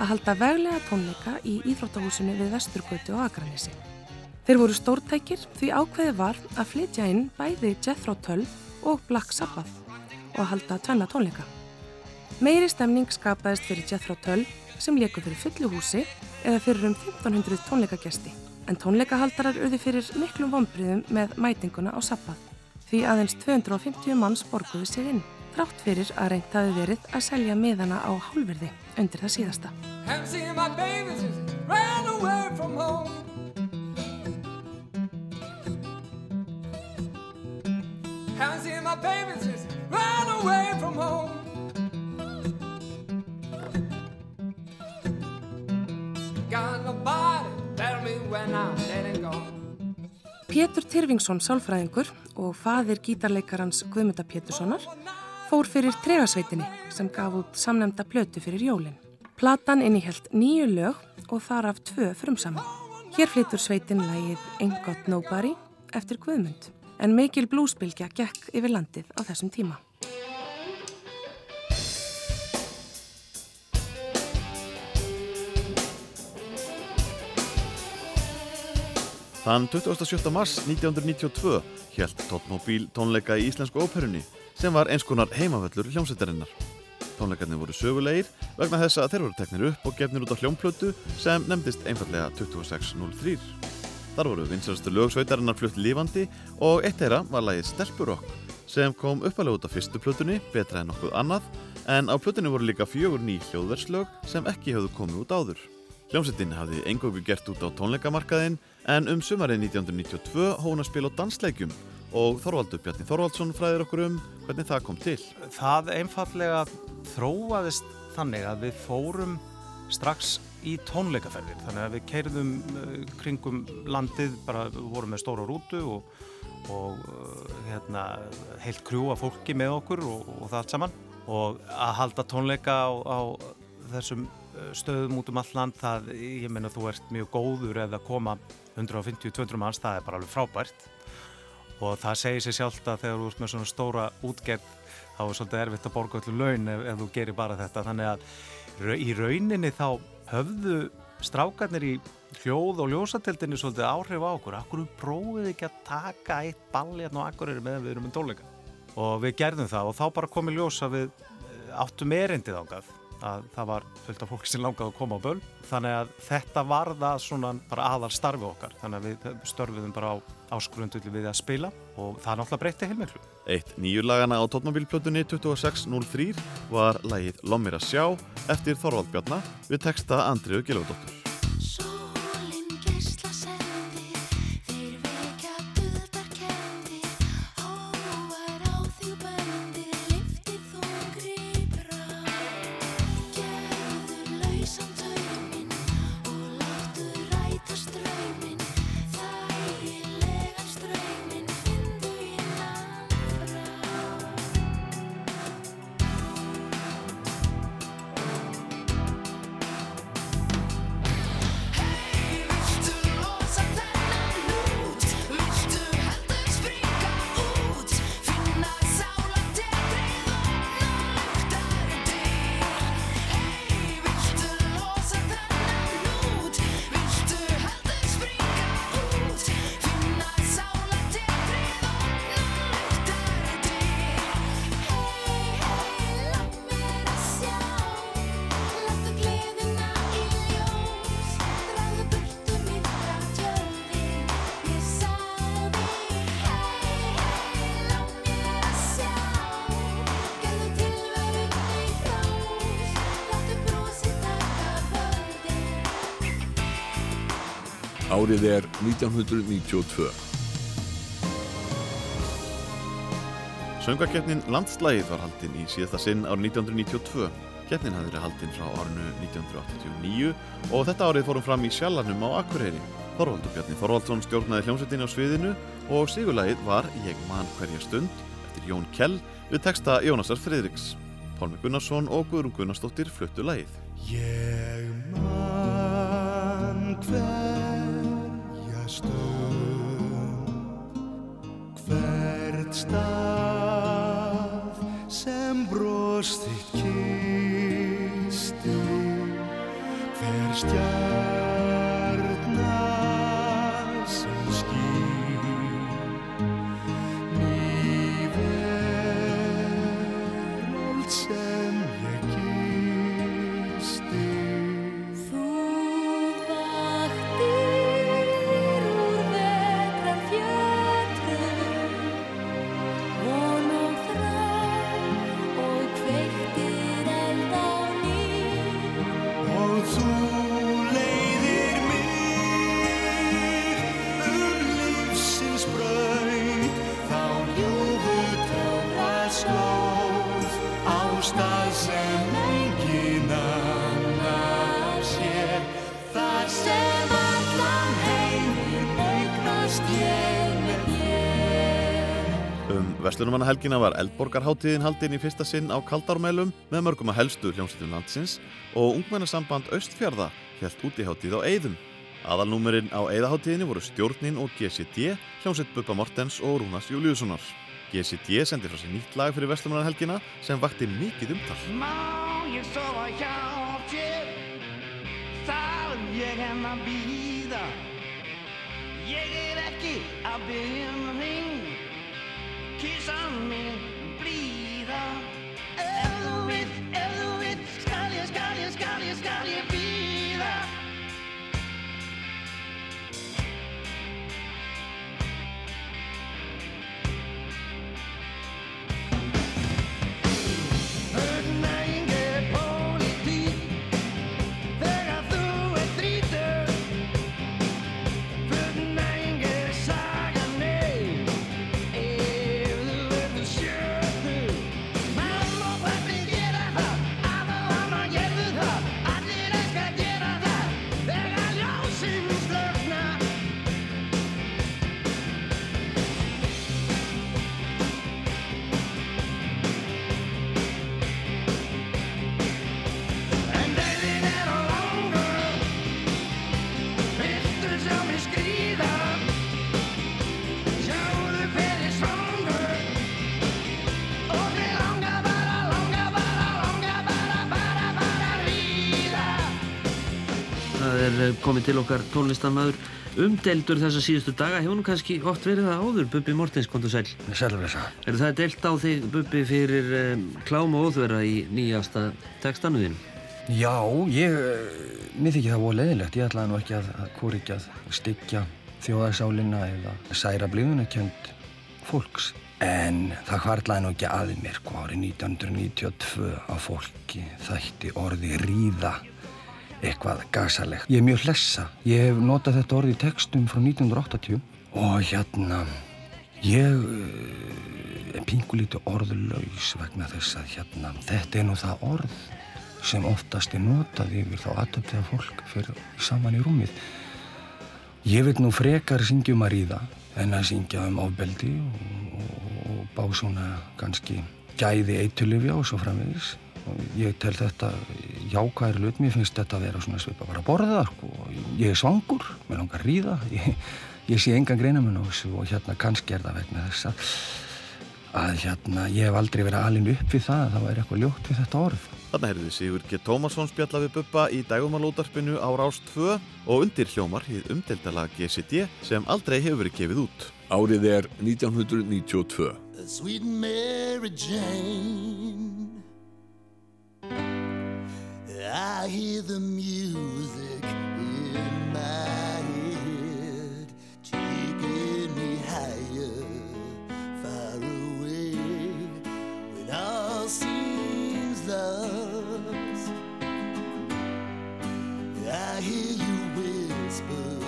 að halda veglega tónleika í Íþróttahúsinu við Vesturgötu og Akranesi. Þeir voru stórtækir því ákveði var að flytja inn bæði Jethro Tull og Black Sabbath og að halda tvenna tónleika. Meiri stemning skapaðist fyrir Jethro Tull sem leku fyrir fullu húsi eða fyrir um 1500 tónleikagesti en tónleikahaldarar urði fyrir miklum vonbriðum með mætinguna á Sabbath því aðeins 250 manns borguðu sig inn þrátt fyrir að reynt hafi verið að selja miðana á hálfverði undir það síðasta. Got nobody tell me when I'm letting go. Pétur Tyrfingsson sálfræðingur og faðir gítarleikarans Guðmunda Péturssonar fór fyrir tregasveitinni sem gaf út samnemnda plötu fyrir jólinn. Platan innihjalt nýju lög og þar af tvö frumsaman. Hér flyttur sveitin lægið Ain't Got Nobody eftir Guðmund en mikil blúsbylgja gekk yfir landið á þessum tíma. Þann 27. mars 1992 hjælt Tóttmóbíl tónleika í Íslensku óperunni sem var eins konar heimavöllur hljómsveitarinnar. Tónleikarnir voru sögulegir vegna þess að þeir voru teknir upp og gefnir út á hljómplötu sem nefndist einfallega 2603. Þar voru vinsarstu lögsveitarinnar flutt lífandi og eitt þeirra var lagið Stelpurokk sem kom uppalega út á fyrstu plötunni betra en nokkuð annað en á plötunni voru líka fjögur ný hljóðverslög sem ekki höfðu komið út áður. Hljómsettin hafði engöku gert út á tónleikamarkaðin en um sumarið 1992 hóna spil á dansleikjum og Þorvaldur Bjarni Þorvaldsson fræðir okkur um hvernig það kom til. Það einfallega þróaðist þannig að við fórum strax í tónleikaferðir þannig að við keirðum uh, kringum landið, bara vorum með stóra rútu og, og uh, hérna, heilt krjúa fólki með okkur og, og það allt saman og að halda tónleika á, á þessum uh, stöðum út um all land það, ég meina þú ert mjög góður eða koma 150-200 manns, það er bara alveg frábært. Og það segir sér sjálft að þegar þú ert með svona stóra útgerð þá er svolítið erfitt að borga öllu laun ef, ef þú gerir bara þetta. Þannig að í rauninni þá höfðu strákarnir í hljóð og ljósatildinni svolítið áhrif á okkur. Akkur prófið ekki að taka eitt balli hérna á Akureyri meðan við erum með tónleika? Og við gerðum það og þá bara komið ljós að við eh, áttum erindið ángað að það var fullt af fólki sem langaði að koma á böl þannig að þetta var það svona bara aðal starfi okkar. Þannig að við störfiðum bara á áskrundulli við að spila og það náttúrulega breytti heilmiklu. Eitt nýju lagana á tóttmóbílplötunni 2603 var lagið Lommir að sjá eftir Þorvald Bjarna við texta Andriðu Gilvardóttur. 1992. Söngakeppnin Landslægið var haldin í síðasta sinn árið 1992. Keppnin hafði verið haldin frá árinu 1989 og þetta árið fórum fram í Sjallanum á Akureyri. Þorvaldur Bjarni Þorvaldsson stjórnaði hljómsveitinni á sviðinu og sigurlægið var Ég man hverja stund eftir Jón Kjell við texta Jónasar Friðriks. Pálmi Gunnarsson og Guðrún Gunnarsdóttir fluttu lægið. Ég man hverja Vestlunumannahelgina var Eldborgarháttíðin haldin í fyrsta sinn á Kaldármælum með mörgum að helstu hljómsveitum landsins og ungmennasamband Östfjarða helt útiháttíð á Eiðum. Aðalnúmerinn á Eiðaháttíðinni voru Stjórnin og GCD, hljómsveit Bubba Mortens og Rúnas Júliussonar. GCD sendi frá sér nýtt lag fyrir Vestlunumannahelgina sem vakti mikið umtal. Má ég sofa hjá þér Þarf ég enn að býða Ég er ekki að byrja um hring Kísan mín blíða Ef komið til okkar tónlistarmaður umdeldur þessa síðustu daga hefur nú kannski oft verið það áður Bubbi Mortens, kontu sæl Er það delt á þig Bubbi fyrir um, klám og óþverra í nýjasta textanuðin? Já, ég, eh, mér þykir það voru leiðilegt. Ég ætlaði nú ekki að, að hvorikja að styggja þjóðarsálinna eða særa blíðunarkjönd fólks. En það hvarlaði nú ekki að mér hvað árið 1992 að fólki þætti orði ríða eitthvað gasalegt. Ég er mjög hlessa. Ég hef notað þetta orði í textum frá 1980 og hérna, ég eh, er pingulítið orðlaus vegna þess að hérna, þetta er nú það orð sem oftast er notað yfir þá aðtöftiða fólk fyrir saman í rúmið. Ég vil nú frekar syngja um að ríða en að syngja um ofbeldi og, og, og bá svona kannski gæði eitulifja og svo framvegis. Og ég tel þetta jákvæðir hlut, mér finnst þetta að vera svona svipa bara að borða, sko. Ég er svangur, mér langar að ríða, ég, ég sé engan greinamun á þessu og hérna kannski er það vegna þess að, að hérna ég hef aldrei verið alin upp við það að það væri eitthvað ljótt við þetta orð. Þarna heyrði Sigur G. Tómasson spjalla við Bubba í dægumalótarpinu á Rás 2 og undir hljómar hið umdeldala GCD sem aldrei hefur verið gefið út. Árið er 1992. I hear the music in my head me higher, far away When all seems lost. I hear you whispering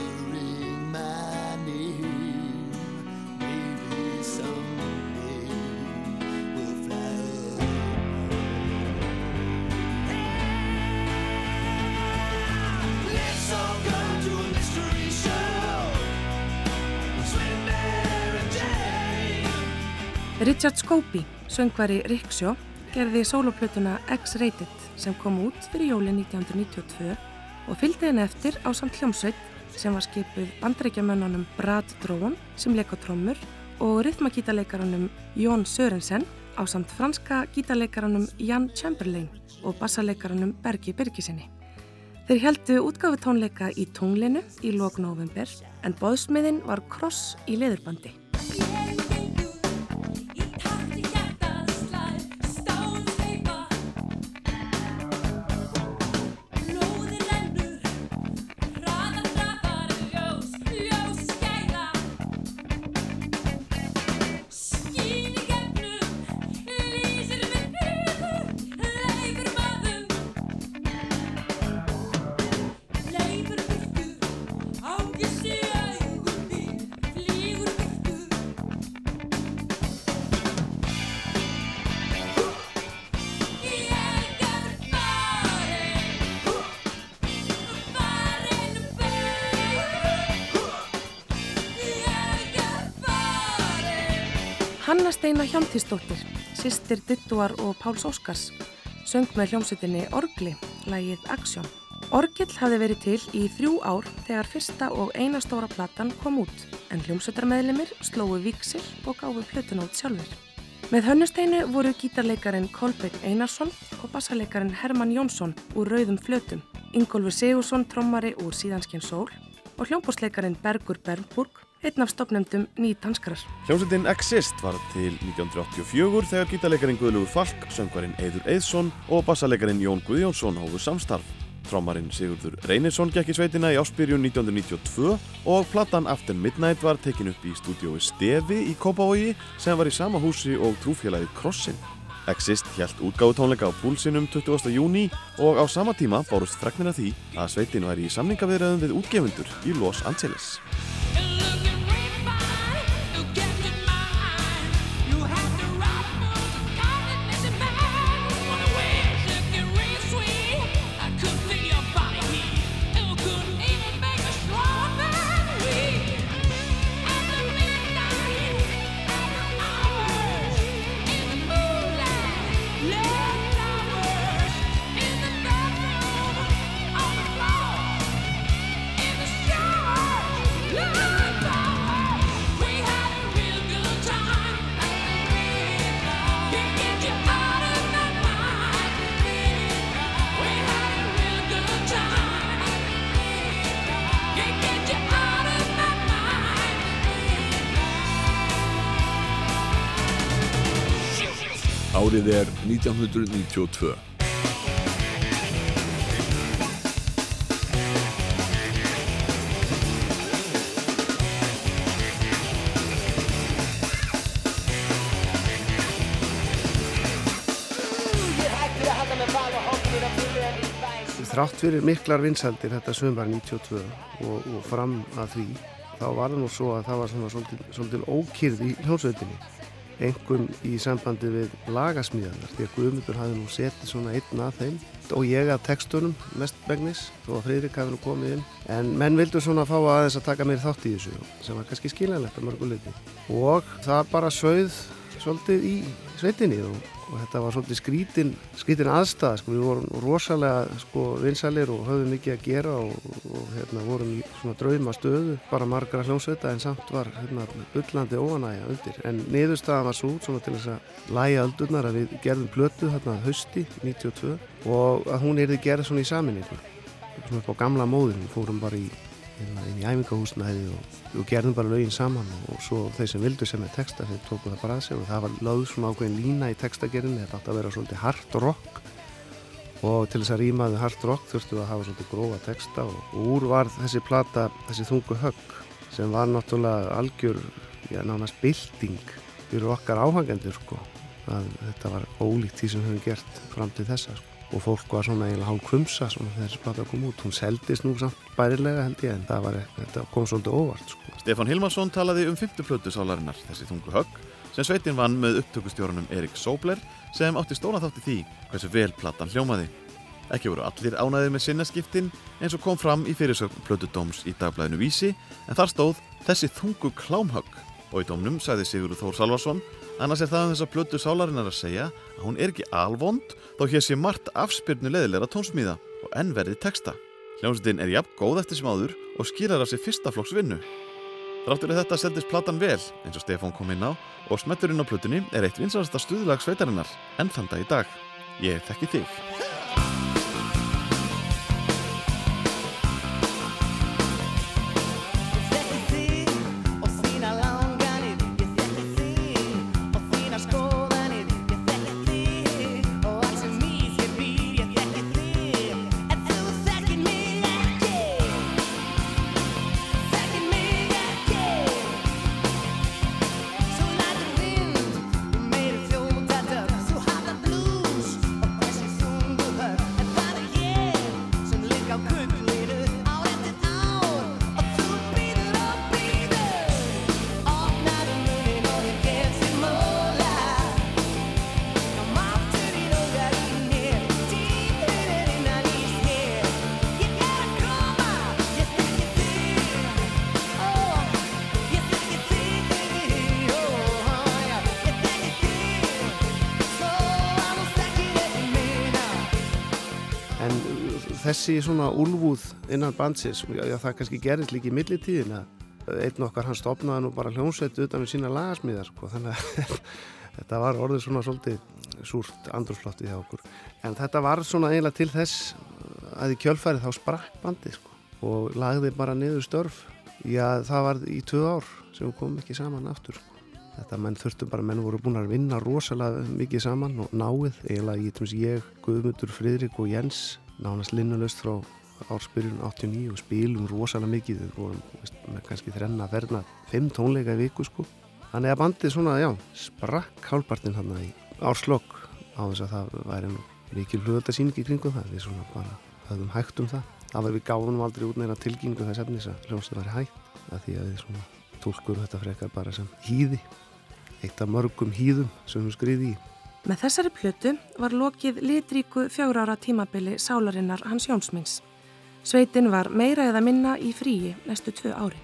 Richard Scobie, söngvari Riksjó, gerði soloplötuna X-Rated sem kom út fyrir jólin 1992 og fylgdi henni eftir á samt hljómsveit sem var skipuð bandaríkjamönnunum Brad Drón sem leik á trommur og rithmagítaleikaranum Jón Sörensen á samt franska gítaleikaranum Jan Chamberlain og bassaleikaranum Bergi Birgisinni. Þeir heldu útgáfi tónleika í tunglinu í lok november en boðsmiðin var kross í leðurbandi. Steina Hjóntísdóttir, sýstir Dittuar og Páls Óskars, söng með hljómsutinni Orgli, lagið Aksjón. Orgill hafði verið til í þrjú ár þegar fyrsta og eina stóra platan kom út, en hljómsutarmeðlimir slóu viksil og gáfu plötunót sjálfur. Með hönnusteinu voru gítarleikarin Kolbeinn Einarsson og bassaleikarin Hermann Jónsson úr Rauðum flötum, Ingólfur Sigursson trommari úr Síðanskinn Sól og hljómbósleikarin Bergur Bernburg, einn af stopnendum nýtanskarar. Hljómsveitin Exist var til 1984 þegar gítarleikarin Guðlugur Falk, söngvarinn Eiður Eiðsson og bassaleikarin Jón Guðjónsson hófu samstarf. Trommarinn Sigurður Reynisson gekk í sveitina í áspyrjun 1992 og platan After Midnight var tekin upp í stúdiói Stefi í Kópavogi sem var í sama húsi og trúfélagið Krossin. Exist hjælt útgáðu tónleika á púlsinum 20. júni og á sama tíma bárust fregnir af því að sveitin væri í samningaviðræðum við útgefundur í Los Angeles. 1992. Þrátt fyrir miklar vinsaldir þetta sömbar 92 og, og fram að því þá var það nú svo að það var svona svolítil ókýrð í hljómsveitinni engum í sambandi við lagasmíðanar því að Guðmundur hafi nú setið svona einn að þeim og ég að textunum mest begnis þó að Friðrik hafi nú komið inn. En menn vildu svona fá aðeins að taka mér þátt í þessu sem var kannski skiljanlegt að mörguleiti og það bara sögð svolítið í sveitinni og, og þetta var svolítið skrítin, skrítin aðstæða sko. við vorum rosalega sko, vinsalir og höfðum mikið að gera og, og hérna, vorum í svona drauma stöðu. Bara margra hljómsveita en samt var hérna, ullandi óanægja undir. En niðurstaðan var svo svona til þess að læja öldurnar að við gerðum plötu hérna hausti 92 og að hún erði gerð svona í saminningu svona upp á gamla móðin við fórum bara í inn í æfingahúsnaði og við gerðum bara lögin saman og svo þeir sem vildu sem er texta þeir tóku það bara að sig og það var lögð svona ákveðin lína í textagerinni. Þetta átti að vera svolítið hard rock og til þess að rýma við hard rock þurftu að hafa svolítið grófa texta og, og úr var þessi plata, þessi þungu högg sem var náttúrulega algjör já, nánast bylting fyrir okkar áhangendur sko. Að þetta var ólíkt því sem höfum gert fram til þessa sko og fólk var svona eiginlega hálf kvumsa þegar þessi plata kom út. Hún seldist nú samt bærilega held ég en það var, þetta kom svolítið óvart sko. Stefán Hilmarsson talaði um 50 plötu sálarinnar þessi þungu högg sem sveitin vann með upptökustjórunum Erik Sobler sem átti stóna þátt í því hversu vel platan hljómaði. Ekki voru allir ánaðið með sinnaskiptin eins og kom fram í fyrirsögn plötu dóms í dagblæðinu Vísi en þar stóð þessi þungu klámhögg og í dómnum sagði Sigurður Þór Salvarsson Annars er það um þessa plötu sálarinnar að segja að hún er ekki alvond þó hér sé margt afspyrnu leðilega tónsmíða og ennverði texta. Hljómsveitin er jafn góð eftir sem áður og skýrar af sér fyrsta flokks vinnu. Þráttur í þetta seldist platan vel, eins og Stefán kom inn á, og smetturinn á plötunni er eitt vinsalasta stuðlag sveitarinnar, enn þann dag í dag. Ég þekki þig. Þessi svona úlfúð innan bandsins, já, það kannski gerist líka í millitíðin að einn okkar hann stopnaði nú bara hljómsveit utan við sína lagasmíðar sko, þannig að þetta var orðið svona svolítið súrt andrúsloftið hjá okkur. En þetta var svona eiginlega til þess að í kjölfæri þá sprakk bandið sko, og lagði bara niður störf. Já, það var í tvö ár sem við komum ekki saman aftur. Sko. Þetta menn þurftum bara, menn voru búin að vinna rosalega mikið saman og náið, eiginlega ég, ég, Guðmundur, Friðrik og Jens, nánast linnulöst frá ársbyrjun 89 og spilum rosalega mikið, við vorum veist, með kannski þrenna verna, fimm tónleika í viku sko. Þannig að bandið svona, já, sprakk hálpartinn hann í árslokk á þess að það væri nú mikil hlugaldasýning í kringum það, við svona bara höfðum hægt um það. Það var við gáðum aldrei út neina tilgjengu þess efnis að hljómsið væri hægt, að því að við svona tólkum þetta frekar bara sem hýði, eitt af mörgum hýðum sem við skriði í. Með þessari plötu var lokið litríku fjögur ára tímabili sálarinnar hans Jónsmins. Sveitin var meira eða minna í fríi næstu tvö ári.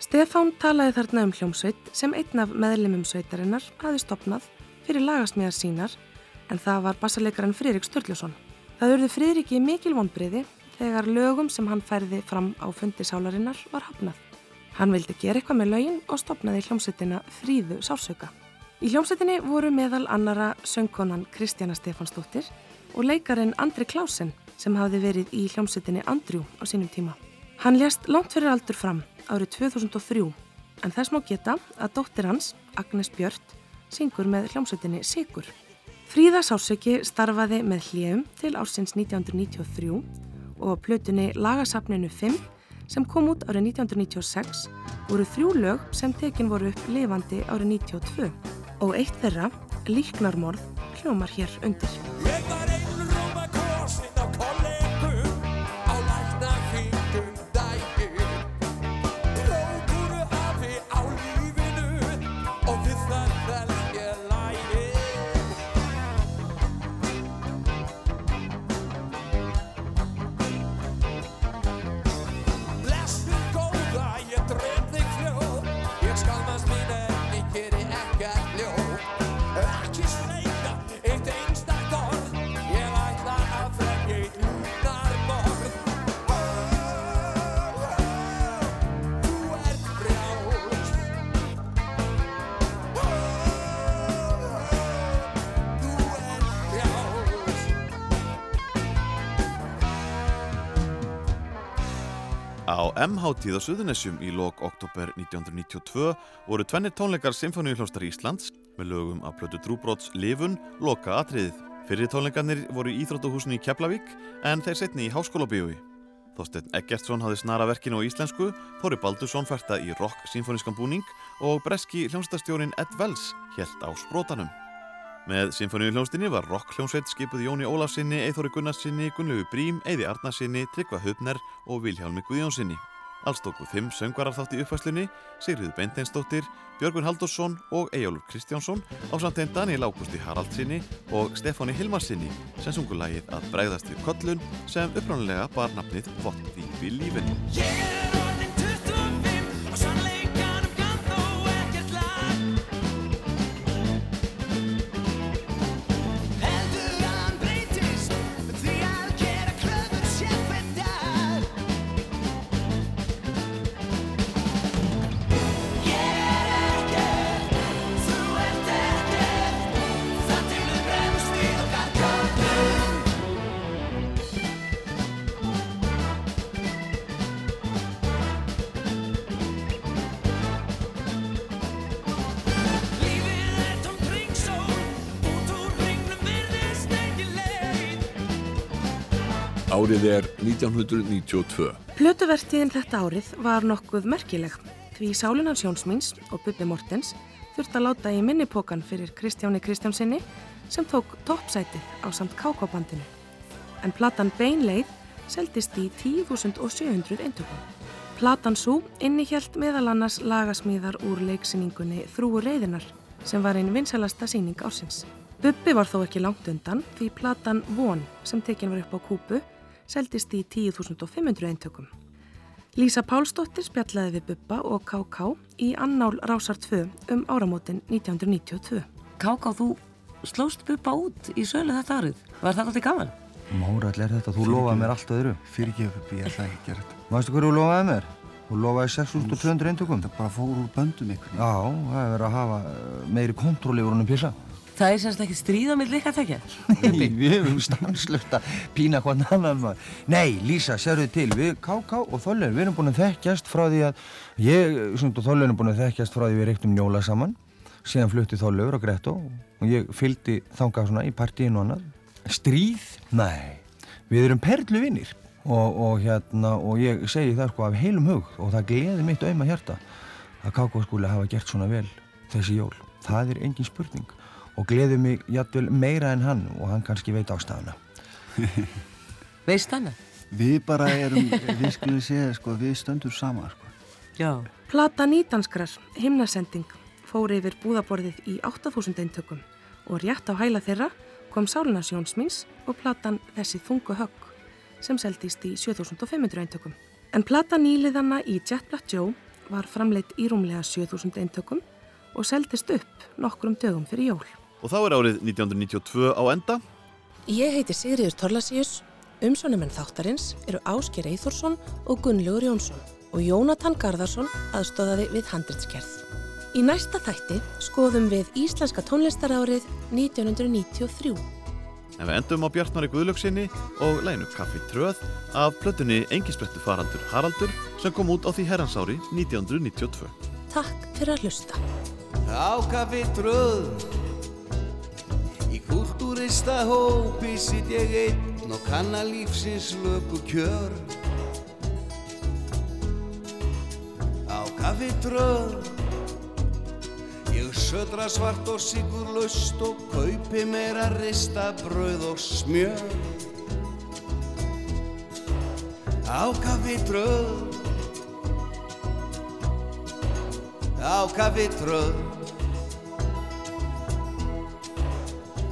Stefán talaði þarna um hljómsveit sem einn af meðlimum sveitarinnar hafi stopnað fyrir lagasmíðar sínar en það var bassaleikaran Friðrik Sturluson. Það urði Friðriki mikil vonbriði þegar lögum sem hann færði fram á fundi sálarinnar var hafnað. Hann vildi gera eitthvað með lögin og stopnaði hljómsveitina Fríðu Sársauka. Í hljómsveitinni voru meðal annara söngkonan Kristjana Stefansdóttir og leikarin Andri Klásen sem hafði verið í hljómsveitinni Andrjú á sínum tíma. Hann lést langt fyrir aldur fram árið 2003 en þess má geta að dóttir hans, Agnes Björt, syngur með hljómsveitinni Sigur. Fríða Sársauki starfaði með hljum til ársins 1993 og plötunni Lagasafninu 5 sem kom út árið 1996 voru þrjú lög sem tekin voru upp lifandi árið 92 og eitt þeirra, Líknarmorð, hljómar hér undir. M-hátíð á Suðunessjum í lok oktober 1992 voru tvennir tónleikar Sinfoníuhljóstar Íslands með lögum af plötu Drúbróts Livun loka atriðið. Fyrir tónleikarnir voru í Íþróttahúsinu í Keflavík en þeir setni í Háskólabíói. Þorsteinn Eggertsson hafði snara verkinu á íslensku, Þóri Baldursson færta í rock sinfonískan búning og breski hljómsdastjórin Ed Wells helt á sprótanum. Með Sinfoníuhljómsdinni var rockhljómsveit skipuð Jóni Ólafsinni, Eithóri Gunnarsinni, Gunnlegu Brím, Eiði Arnarsinni, Tryggva Hubner og Vilhjálmi Guðjónsinni. Alls tóku fimm söngvarar þátt í uppfæslunni, Sigriður Beinteinsdóttir, Björgun Haldursson og Eyjólfur Kristjánsson á samt einn Daniel Ágústi Haraldsinni og Stefáni Hilmarsinni sem sungu lagið að bregðast við kollun sem uppránulega bar nafnið Vott því við lífin. Árið er 1992. Plötuvertíðin þetta árið var nokkuð merkileg því Sálinan Sjónsmýns og Bubbi Mortens þurft að láta í minnipokan fyrir Kristjáni Kristjánsinni sem tók toppsætið á samt KK-bandinu. En platan Beinleið seldist í 10.700 eintökum. Platan svo innihjalt meðal annars lagasmíðar úr leiksýningunni Þrúur reyðinar sem var einn vinsælasta síning ársins. Bubbi var þó ekki langt undan því platan Von sem tekin var upp á kúpu seldist í 10.500 eintökum. Lísa Pálsdóttir spjallaði við Bubba og KK í annál Rásar 2 um áramótin 1992. Káká, þú slóst Bubba út í sölu þetta árið. Var það alltaf gaman? Mórall er þetta, þú lofaði mér allt öðru. Fyrir ekki upp, ég ætla ekki að gera þetta. Mástu hverju þú lofaði mér? Þú lofaði 6.200 eintökum. Það bara fór úr böndum ykkur. Já, það er verið að hafa eh, meiri kontról yfir honum pissa. Það er semst ekki stríð á milli ykkar tekja. Nei, við hefum stanslöft að pína hvern annan maður. Nei, Lísa, sérðu til, við KK og Þollur, við erum búin að þekkjast frá því að, ég, og Þollur erum búin að þekkjast frá því við reyktum njóla saman, síðan flutti Þollur og Gretto og ég fylgdi þangað svona í partíinu og annað. Stríð? Nei, við erum perluvinnir og, og hérna, og ég segi það sko af heilum hug og það gleði mitt auðma hjarta að KK skuli hafa gert svona vel þessi jól. Það er engin spurning og gleði mig jættvel meira en hann og hann kannski veit ástæðana. Veist hana? Við bara erum, við skulum segja, sko, við stöndum saman, sko. Já. Plata nýdanskrar, himnasending, fór yfir búðaborðið í 8000 eintökum og rétt á hæla þeirra kom Sálina Sjónsmýns og platan Þessi þungu högg sem seldist í 7500 eintökum. En plata nýliðana í Jet Black Joe var framleitt í rúmlega 7000 eintökum og seldist upp nokkrum dögum fyrir jól. Og þá er árið 1992 á enda. Ég heiti Sigriður Torlasíus, umsónumenn þáttarins eru Ásker Eithórsson og Gunnlaugur Jónsson og Jónatan Garðarsson aðstóðaði við handritskerð. Í næsta þætti skoðum við Íslenska tónlistarárið 1993. En við endum á Bjartmari Guðlöksinni og læginu Kaffi Tröð af plötunni Engisbrettu faraldur Haraldur sem kom út á því herransári 1992. Takk fyrir að hlusta. Á kaffi tröð kultúrista hópi sitt ég einn og kanna lífsins lögu kjör. Á kaffi tröð Ég södra svart og sigur laust og kaupi meira rista brauð og smjör. Á kaffi tröð Á kaffi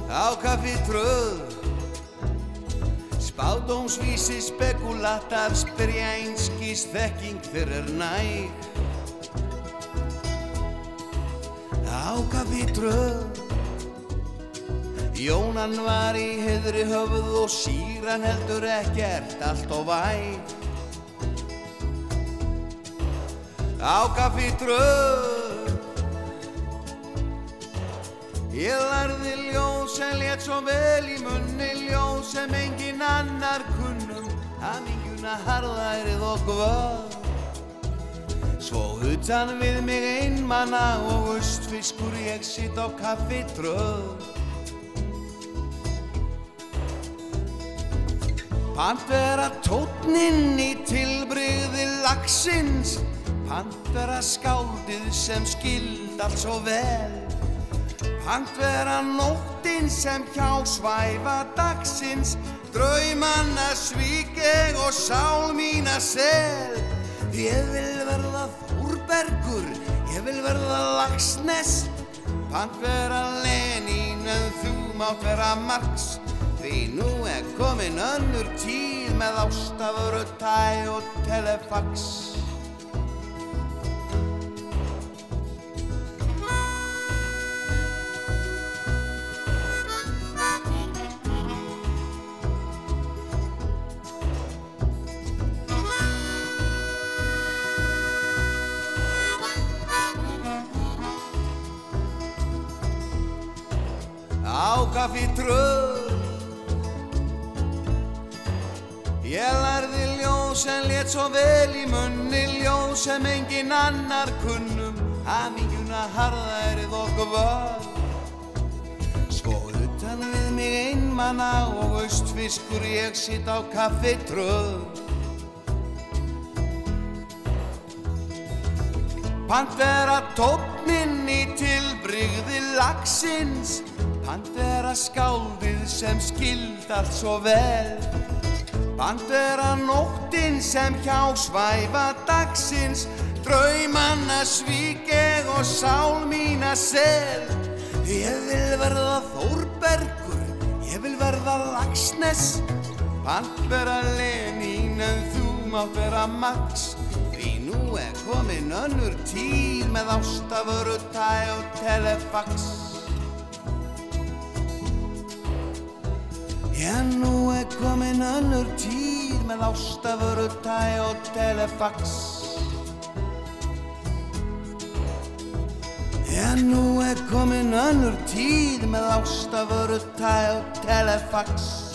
Á kaffi tröð. Spádómsvísi spekulatar spyrja einskís þekking fyrir næg Á kaffi tröð. Jónan var í heðri höfuð og síran heldur ekkert allt og væg. Á kaffi Ég lærði ljóð sem létt svo vel í munni ljóð sem engin annar kunnum Haminguna harðærið og gvöð Svo utan við mig einmanna og austfiskur ég sitt á kaffitröð. Pant vera tótninn í tilbrigði lagsins Pant vera skáldið sem skild allt svo vel Pant vera nóttin sem hjá svæfa dagsins Draumanna svík ég og sál mína sel. Ég vil verða þúrbergur, ég vil verða lagsnes Pant vera Lenín en þú mátt vera Marx Því nú er komin önnur tíð með ástafuru tæ og telefax Á kaffi tröð. Ég lærði ljóð sem létt svo vel í munni. Ljóð sem engin annar kunnum. Haminguna harðærið og gvöð Svo utan við mig einmann draumana og austfiskur ég sitt á kaffitröð. Pantera tókninn í tilbrygði lagsins Pantera skáldið sem skild allt svo vel. Pantera nóttin sem hjá svæfa dagsins. Draumanna svík ég og sál mína sel. Ég vil verða Þórbergur, ég vil verða Lagsnes Pantera Lenín en þú mátt vera Max. Því nú er komin önnur tíð með ástaföru tæ og telefax. Já, nú er komin önnur tíð með ástaföru tæ og telefax. Já, nú er komin önnur tíð með ástaföru tæ og telefax.